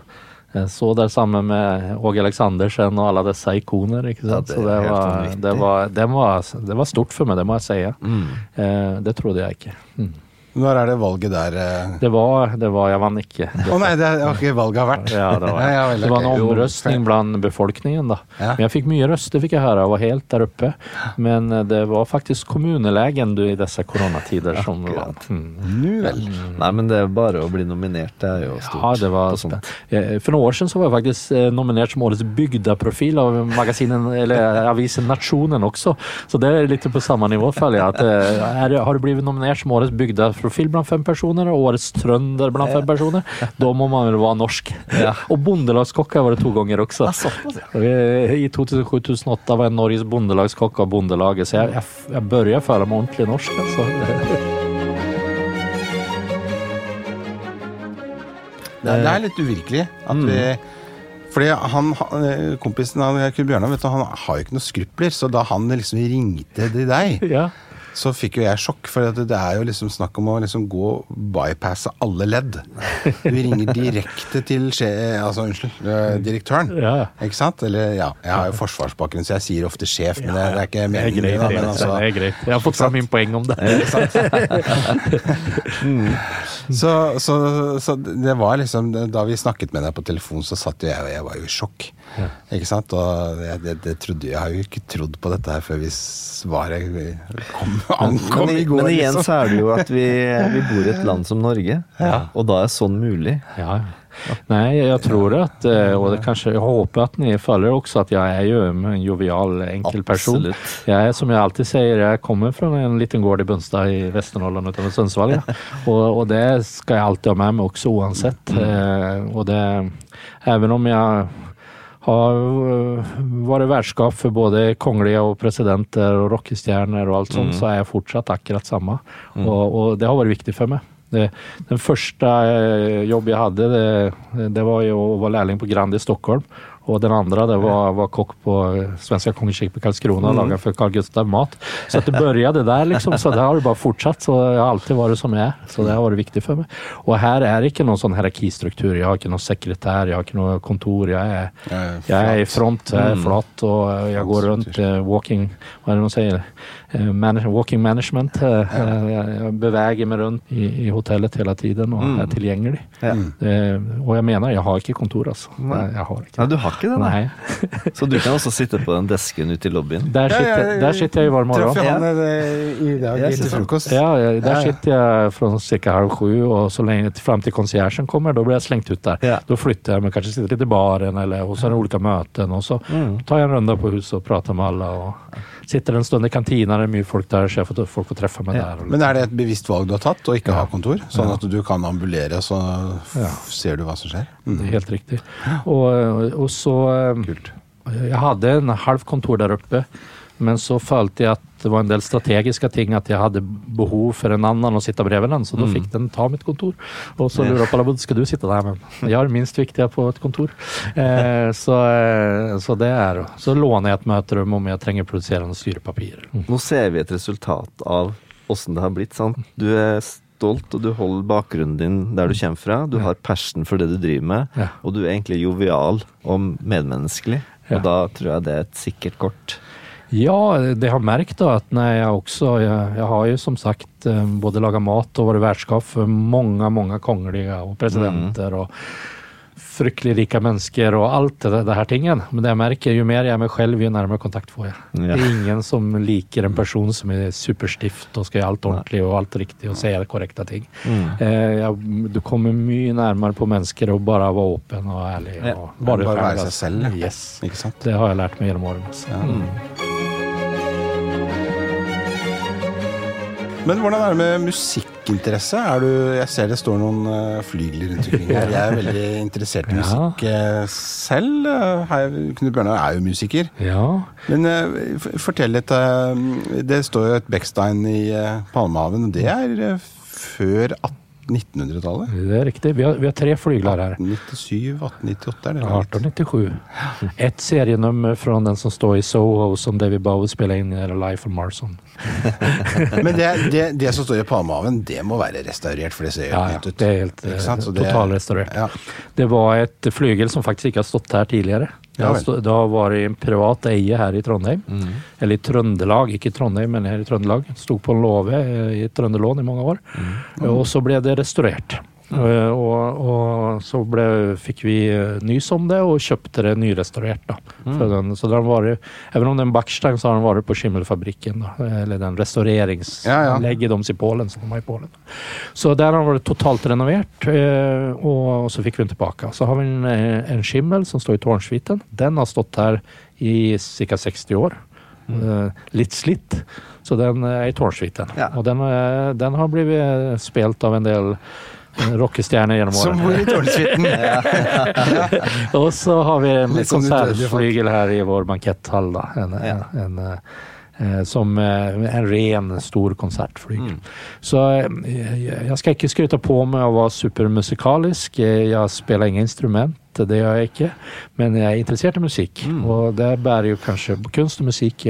eh, så der sammen med Åge Aleksandersen og alle disse ikoner. ikke sant? Ja, det Så det var, det, var, det, var, det var stort for meg, det må jeg si. Mm. Eh, det trodde jeg ikke. Mm. Når er det valget der? eh? Det var, det var Jeg vant ikke. Å nei, det har ikke valget vært. Ja, det var, *laughs* Ja, vel, det var en. Omrøstning blant befolkningen. da. Ja. Men jeg fikk mye røster, fikk jeg høre. Jeg var helt der oppe. Men eh, det var faktisk kommunelegen du, i disse koronatider som vant. Mm. Vel. Nei, men det er bare å bli nominert, det er jo stort. Ja, det var på sånt. noen Eh, år siden så var jeg faktisk nominert som årets bygda-profil av magasinen, eller avisen Nationen også, Så det er litt på samme nivå føler jeg. At, er, har du blitt nominert som årets bygda-profil blant fem personer og årets trønder blant fem personer, Da må man vel være norsk. Ja. og bondelagskokk har jag varit två gånger också. Ja, såpass, ja. Eh, I 2007-2008 var jeg Norges bondelagskokk av bondelaget, så jeg, jeg, jeg börjar føle meg ordentlig norsk. altså. Det er, det er litt uvirkelig at vi fordi han, kompisen av Kurt Bjørnar han har jo ikke noen skrupler, så da han liksom ringte til deg, Ja. Så fikk jo jeg sjokk. For det er jo liksom snakk om å liksom gå bypasse alle ledd. Du ringer direkte til skje, altså, unnskyld, eh, direktøren. Ja. Ikke sant? Eller ja, jeg har jo forsvarsbakgrunn, så jeg sier ofte sjef, men det, det er ikke Det er meningen. greit. da, men altså, det er greit. Jeg har fått fram min poeng om det. *laughs* Så, så, så det var liksom Da vi snakket med deg på telefon, så satt jo jeg jeg var jo i sjokk. Ikke sant? Og jeg, det, det trodde, jeg har jo ikke trodd på dette her før vi svaret kom *laughs* ankom Men, i går. men igjen liksom. så er det jo at vi, vi bor i et land som Norge, og da er sånn mulig. Ja. Nei, jeg tror at Og och det kanske, jag hoppas att ni føler også, at jeg er jo en jovial, enkel person. Jeg er, som jeg alltid sier, jeg kommer fra en liten gård i Bunstad i Vesterålen utenfor Sundsvall. Ja. *laughs* Og, og, det skal jeg alltid ha med meg også uansett. Mm. Eh, og det, Even om jag har vært vertskap for både kongelige og presidenter og rockestjerner og alt sånt så er jeg fortsatt akkurat samme. Mm. Og, og, det har vært viktig for meg. Det, den første jobben jobb hadde, hade det, det var å være lærling lärling på Grand i Stockholm. Och den andre det var var kock på eh, Svenska i Karlskrona och laga för Carl Gustav mat. Så att det började där liksom, så det har det bara fortsatt. Så jeg har alltid vært som jeg er. Så det har vært viktig for meg. Og her er det ikke noen sånn hierarkistruktur. Jeg har ikke noen sekretær, jeg har ikke noe kontor. Jeg er, jeg er, jag är i front, jeg er flat og jeg går rundt walking, Hva er det man säger? Eh, manage, walking management. Jeg beveger meg rundt mig i, i hotellet hele tiden og er tilgjengelig. Ja. og jeg mener, jeg jag har ikke kontor altså. Nei, jag har ikke. Nei, du har ikke det, Nei. Nej. *laughs* Så du kan også sitte på den desken ute i lobbyen. Der sitter, der sitter jeg i hver morgen. Traff han eh, i dag Ja, til frokost. Ja, ja, där Ja, ja. sitter jeg fra cirka halv sju og så lenge fram til konserten kommer, Da blir jeg slengt ut der. Ja. Da flytter jeg meg kanskje sitter litt i baren eller hos så ulike det Og så tar jeg en runde på huset og prater med alle. och sitter en stund i kantina, det er mye folk der, så jeg får, folk får treffe meg Ja. der. Men er det et bevisst valg du har tatt, å ikke ha kontor? Sånn Ja. at du kan ambulere, så Ja. ser du hva som skjer? Mm. helt riktig. Og, og så, eh, Kult. Jeg hadde en halv kontor der uppe. Men så følte jeg at det var en del strategiske ting, at jeg hadde behov for en annen å sitte bredvid den. Så da fikk den ta mitt kontor. Og så lurer jeg på hvordan skal du sitte der, Men jeg er minst viktig på et kontor. Eh, *laughs* så, eh, så det er Så låner jeg et møterom om jeg trenger produserende styrepapirer. Mm. Nå ser vi et resultat av åssen det har blitt. sant? Du er stolt, og du holder bakgrunnen din der du kommer fra. Du har passion for det du driver med, og du er egentlig jovial og medmenneskelig. Og da tror jeg det er et sikkert kort. Ja, det har märkt da at när jeg, också, jag, jag har jo som sagt eh, både laga mat og vært vertskap for mange, mange kongelige og presidenter og fryktelig rika mennesker og alt det, det her tingen. Men det jeg merker, jo mer jeg er meg selv, jo nærmere kontakt får jeg. Ja. Det er ingen som liker en person som er superstift og skal gjøre alt ordentlig og alt riktig og sier korrekta ting. Eh, jeg, du kommer mye nærmere på mennesker och bare være åpen og ærlig. Ja. bare, Bare være seg selv. Yes. Det har jeg lært meg gjennom årene. Altså. Ja. Men hvordan er det med musikkinteresse? Er du, jeg ser det står noen eh, flygler rundt omkring her. Jeg er veldig interessert i *laughs* musikk ja. selv. Eh, Knut Bjørnar er jo musiker. Ja. Men eh, fortell litt. eh, Det står jo et Beckstein i eh, Palmehaven, det er eh, før 18 1900-tallet. Det er riktig. Vi har, vi har tre flygler her. 1897, 1898 er det? 1897. Ett serienummer fra den som står i Soho som David Bowie spiller inn i Life of Marson. *laughs* Men det, det, det som står i Palmehaven, det må være restaurert, for det ser Ja, ut ja, ut. det er helt eh, det- Ja. Det var et flygel som faktisk ikke har stått her tidigare. Ja, det har en privat eie her i Trondheim. Mm. Eller i Trøndelag, ikke i Trondheim men her i Trøndelag. Stod på en låve eh, i Trøndelån i mange år. Mm. Og så ble det restaurerat. Eh, og, och så ble, fikk vi eh, nys om det og kjøpte det nyrestaurert. da. Mm. den, så den varit, Even om det är en Backstein så har den vært på Skimmelfabrikken. Då, eller den restaureringsanlegget Ja, ja. deres i Polen som i Polen. Så der har den vært totalt renovert, og, og så fikk vi den tilbake. Så har vi en, en skimmel som står i Tornsviten. Den har stått her i cirka 60 år. Eh, litt slitt. Så den er i Tornsviten. Ja. Og den, den har blitt spilt av en del eh, gjennom årene. Som i Tårnsuiten. *laughs* Och så har vi en sånn konsertflygel her i vår banketthall. da. En, Ja. en, en, eh, som eh, en ren stor konsertflygel. Så jeg skal ikke skryte på meg å være supermusikalisk. Jeg spiller ingen instrument, det gjør jeg ikke. Men jeg er interessert i musikk, mm. og det bærer jo kanskje kunst og musikk.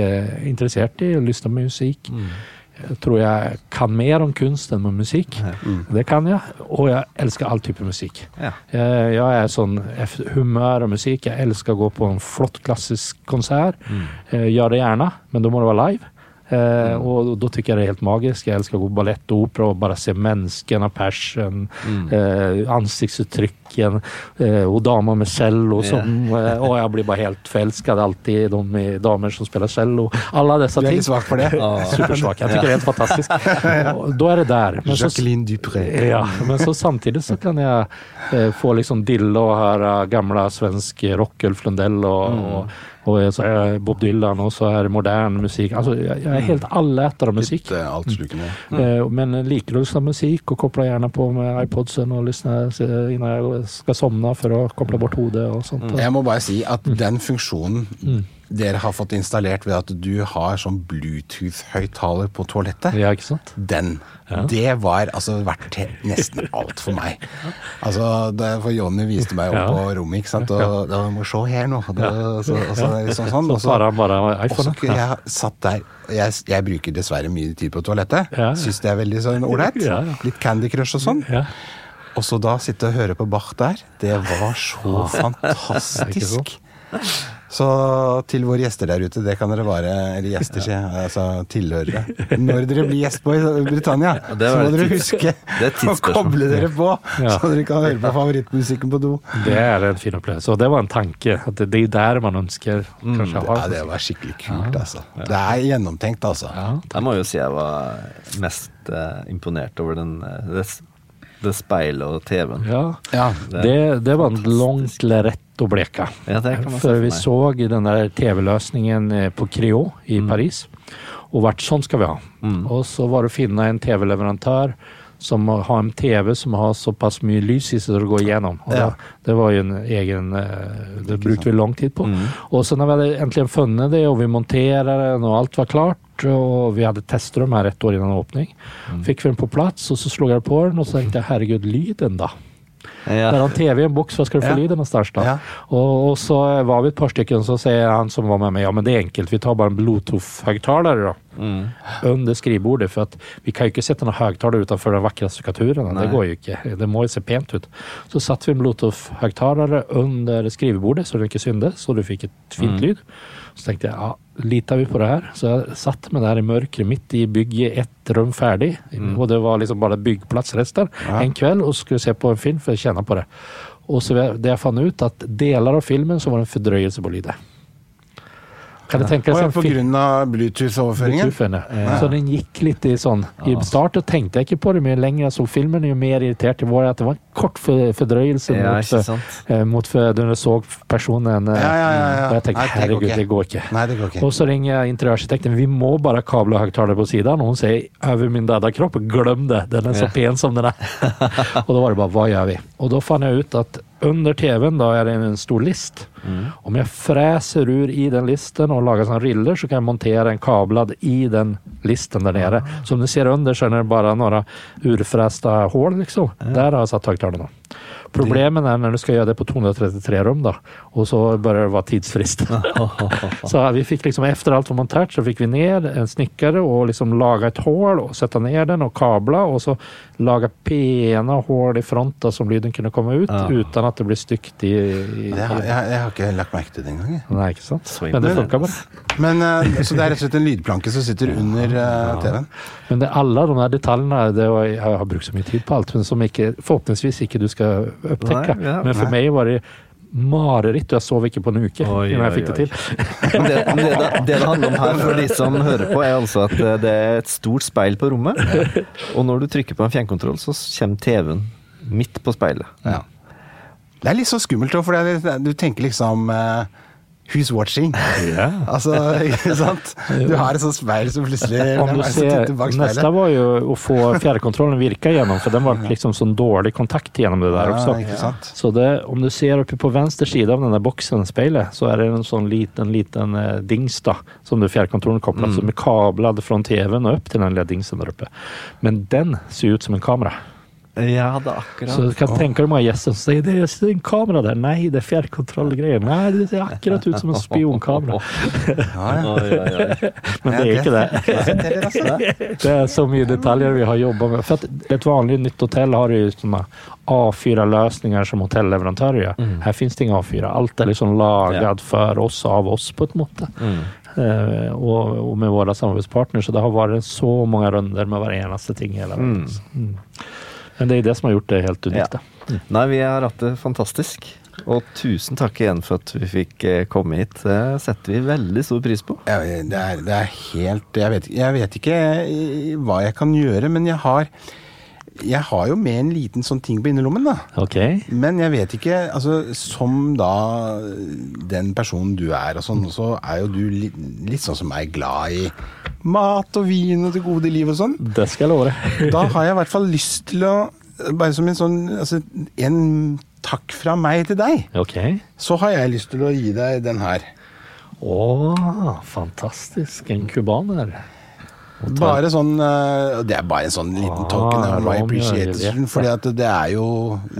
interessert i å lyssna på musikk. Jag tror jeg kan mer om kunst enn om musik. Det kan jeg. Og jeg elsker all type musikk. musik. Ja. Jeg, jeg er sånn humør og musikk. Jeg elsker å gå på en flott klassisk konsert. Eh, gjør det gjerne, men da må det være live. Eh, och då tycker jag det är helt magiskt. Jag älskar att gå ballett og och opera och bara se människorna, persen, eh, ansiktsuttrycken eh, och damer med cello. Som, yeah. och jag blir bara helt förälskad alltid de damer som spelar cello. Alla dessa Du er ting. litt svak for det. *laughs* Supersvak. Jag tycker det är helt fantastiskt. *laughs* da Då är det där. Men så, Jacqueline Dupré. ja, men så samtidigt så kan jag eh, få liksom dille och höra gamla svensk rock, Ulf Lundell och, mm. och så er jeg Bob Dylan og så er det modern musikk. Altså, jeg, jag är helt etter av musikk. Litt eh, mm. uh, Men liker du lytte musikk, og kobler gjerne på med iPodsen og lyssna eh, innan skal sovne for å koble koppla bort hodet og sånt. Jeg må bare si at Mm. den funksjonen dere har fått installert ved at du har sånn Bluetooth-høyttaler på toalettet, Ja, ikke sant? den, Ja. det var altså verdt nesten alt for meg. *laughs* Altså, det, For Jonny viste meg opp Ja. på rommet, ikke sant, og da må se her nå. Og, så, så, sånn, Så og så, kunne jeg satt der jeg, jeg bruker dessverre mye tid på toalettet. Ja. Syns det er veldig sånn ålreit. Ja, ja. Litt Candy Crush og sånn. Ja. Og så da sitte og høre på Bach der, det var så *laughs* fantastisk. *laughs* Så til våre gjester der ute, det kan dere bare Eller gjester, sier jeg. Altså tilhørere. Når dere blir gjest på i Britannia, så må dere huske å koble dere på, så dere kan høre på favorittmusikken på do. Det er en fin opplevelse. Og det var en tanke. At det, er der man ønsker kanskje å ha. Ja, det var skikkelig kult, altså. Det er gjennomtenkt, altså. Ja. Jeg må jo si jeg var mest eh, imponert over den, eh, det, speilet og TV-en. Ja. Ja. Det, det var långt lätt att bleka. Ja, det kan man se För för vi så den der tv-lösningen eh, på Creo i Mm. Paris. og vært sånn skal vi ha. Og så var det å finne en TV-leverandør som har en tv som har såpass mye lys i så det går igjennom. Och Ja. det, det var jo en egen, eh, det brukte vi lang tid på. Mm. Og så når vi hadde endelig funnet det og vi monterer den og alt var klart og vi hadde testrum her ett år innan åpning. Mm. Fick vi den på plass, og så slog jeg på den og så tenkte jeg herregud lyden då? Ja. har en tv i en boks, hva skal du få Ja. lyden någonstans då? Ja. Og, og, så var vi et par stykker, og så sier han som var med meg, ja men det er enkelt, vi tar bare en Bluetooth-høyttaler da. Mm. Under skrivebordet, for at vi kan jo ikke sette noen høyttaler utenfor den vakre stuckaturerna. Det går jo ikke, Det må jo se pent ut. Så satte vi en Bluetooth-høyttaler under skrivebordet så det ikke syndes så du fikk et fint Mm. Så tenkte jeg ja, lita vi på det her. Så jeg satt meg der i mørket midt i bygget, ett rom ferdig. Mm. Og det var liksom bare byggplatsrester Ja. en kveld og skulle se på en film for å kjenne på det. Og så det jeg fann ut at deler av filmen så var det en fordrøyelse på lydet. Kan Å en på grunn av Bluetooth-overføringen? Bluetooth ja. Så den gikk litt i sånn I starten tenkte jeg ikke på det, mye lenger, så filmen er ju mer irritert jag var at det var en kort fordrøyelse Ja, mot, för, eh, mot för när så personen. eh, Ja, ja, ja, ja. Och jag tänkte, Nei, det går herregud, det går ikke. Nei, det går ikke. Og så ringer jeg interiörarkitekten, vi må bare kable høyttaler på siden. Og hun sier over min döda kropp, glem det, den er så Ja. pen som den er. *laughs* og da var det bare hva gjør vi? Og da fant jeg ut att under TV-en da er det en stor list. Om jeg freser ur i den listen og lager sånn riller så kan jeg montere en kablad i den listen der nere. Som du ser under så er det bare noen urfresta hål liksom. Der har jeg satt högtalarna. Problemen er når du skal gjøre det på 233 rom, da, og så bare det vara tidsfrist. *laughs* så vi fikk liksom efter alt var montert, så fikk vi ned en snekker og liksom laga et hål og sette ned den og kabla og så laga pene hål i fronten som lyden kunne komme ut Ja. uten at det blir stygt i, i jeg, har, jeg, jeg har ikke lagt merke til det engang. jeg. Nei, ikke sant? Så Men det funka bare. Men, eh, så det er rett og slett en lydplanke som sitter under uh, TV-en? Men det, alle de detaljene, det og Jeg har brukt så mye tid på alt, men som ikke, forhåpentligvis ikke du skal Nei, ja, men for nei. meg var det mareritt, og jeg sov ikke på en uke Oi, innan jeg fikk det oi. til. Det, det, det, det det handler om her, for de som hører på, er altså at eh, det er et stort speil på rommet. Og når du trykker på en fjernkontroll, så kommer TV-en midt på speilet. Ja. Det er litt så skummelt òg, for du tenker liksom eh, Who's watching? Yeah. *laughs* Altså, ikke sant? Du har et sånt speil som plutselig Om du er ser, Neste var jo å få fjerdekontrollen virka igjennom, for den var liksom sånn dårlig kontakt gjennom det där Ja, också. ikke sant? Så det, om du ser oppe på venstre side av den boksen, boxen, speilet, så er det en sånn liten, liten eh, dings da, som du fjernkontrollen kobler, mm. som er kablet fra TV-en og opp til den lilla dingsen oppe. uppe. Men den ser ut som en kamera. Ja, det er akkurat. Så du kan tenke deg mange gjester som sier det er en kamera der. Nei, det er fjernkontrollgreier. Nei, det ser akkurat ut som en spionkamera. Ja, ja. *laughs* Men det er ikke det. Det er så mye detaljer vi har jobba med. For et vanlig nytt hotell har jo sånne A4-løsninger som hotellleverantörer Her fins det ingen A4. Alt er liksom laget for oss, av oss på en måte. Mm. eh, og, og med våre samarbeidspartnere. Så det har vært så mange runder med hver eneste ting hele veien. Mm. Men det er det som har gjort det helt unikt. Ja. da. Nei, vi har hatt det fantastisk. Og tusen takk igjen for at vi fikk eh, komme hit. Det setter vi veldig stor pris på. Jeg, det, er, det er helt jeg vet, jeg vet ikke eh, hva jeg kan gjøre, men jeg har jeg har jo med en liten sånn ting på innerlommen, da. Okay. Men jeg vet ikke altså Som da den personen du er, og sånn, så er jo du litt, litt sånn som meg, glad i mat og vin og det gode liv og sånn. Det skal jeg love deg. *laughs* Da har jeg i hvert fall lyst til å Bare som en sånn altså, En takk fra meg til deg. Okay. Så har jeg lyst til å gi deg den her. Å, fantastisk. En cubaner. Bare sånn eh, Det er bare en sånn liten token Ah, my appreciation. Fordi at det er jo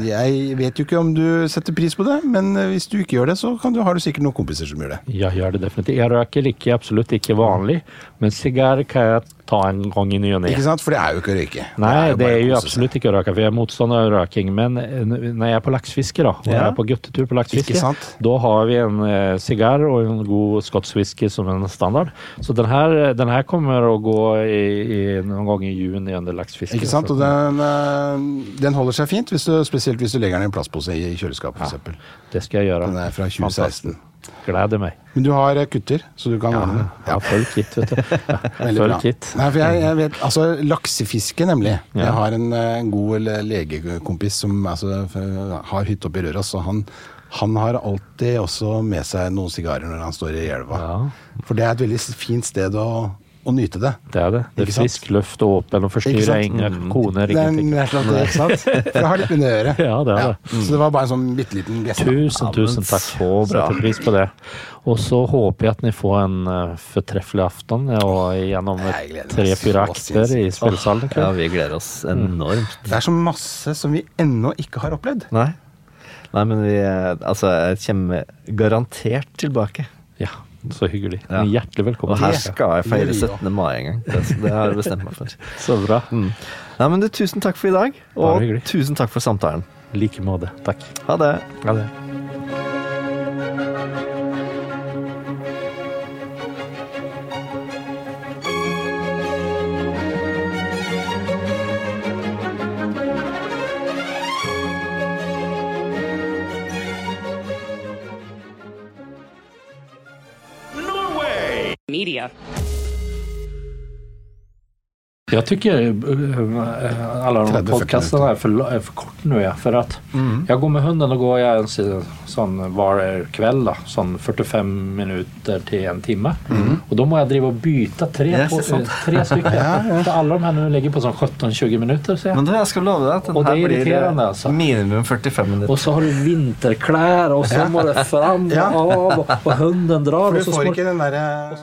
Jeg vet jo ikke om du setter pris på det, men eh, hvis du ikke gjør det, så kan du, har du sikkert noen kompiser som gjør det. Jeg gjør det definitivt. Jeg røyker ikke, absolutt ikke vanlig, men sigar kan jeg ta en gang i ny og ne. Ikke sant? For det er jo ikke å røyke. Nei, det er jo det er jo absolutt ikke å røyke. jeg er motstander av røyking. Men eh, når jeg er på laksefiske, da, og jeg er på guttetur på laksefiske, da har vi en eh, og en god skotsk whisky som en standard. Så den her, den her kommer å gå i, i, noen gang i juni under laksefiske. Ikke sant? Så Og den, eh, den holder seg fint, hvis du, spesielt hvis du legger den i en plastpose i kjøleskapet f.eks. Det skal jeg gjøre. Den er fra 2016. Gleder meg. Men du har eh, kutter, så du kan Ja, ordne ja. det. full kit, vet du. *laughs* Ja, full kit. Nei, for jeg, jeg vet, altså Laksefiske, nemlig. Ja. Jeg har en, eh, en god legekompis som altså, har hytte oppe i Røros, og han, han har alltid også med seg noen sigarer når han står i elva. Ja. For det er et veldig fint sted å, å nyte det. Det er det. Det er sant? frisk luft, åpen og forstyrrer ingen koner, Det er ingenting. det, ikke sant? For jeg har litt under øret. *laughs* Ja, det er det. Så det var bare en sånn bitte liten gest. Tusen, tusen takk. Så bra til pris på det. Og så håper jeg at ni får en uh, fortreffelig aften og gjennom tre-fire akter i sinnssykt. spillesalen Ja, vi gleder oss enormt. Det er så masse som vi ennå ikke har opplevd. Nei. Nei, men vi eh, Altså, jeg kommer garantert tilbake. Ja, så hyggelig. Ja. Hjertelig velkommen. Og her skal jeg feire Det gjør vi 17. mai en gang. Det, har jeg bestemt meg for. *laughs* Så bra. Nei, men du, Tusen takk for i dag, og tusen takk for samtalen. I like måte. Takk. Ha det. Ha det. Jag tycker eh, alla de här 30-40 podcasterna är för, är för kort nu. Ja, för att jag går med hunden och går jag en sån var kväll då, sån 45 minuter till en timme. Och då må jag driva och byta tre, Yes, på, eh, tre stycken. För alla de här nu ligger på sånn 17-20 minuter. Så Men jag. du, jeg skal love deg at den och er blir alltså. minimum 45 minutter. Och så har du vinterkläder och så må det fram och *laughs* Ja. av och, och hunden drar. For Och så får ikke den derre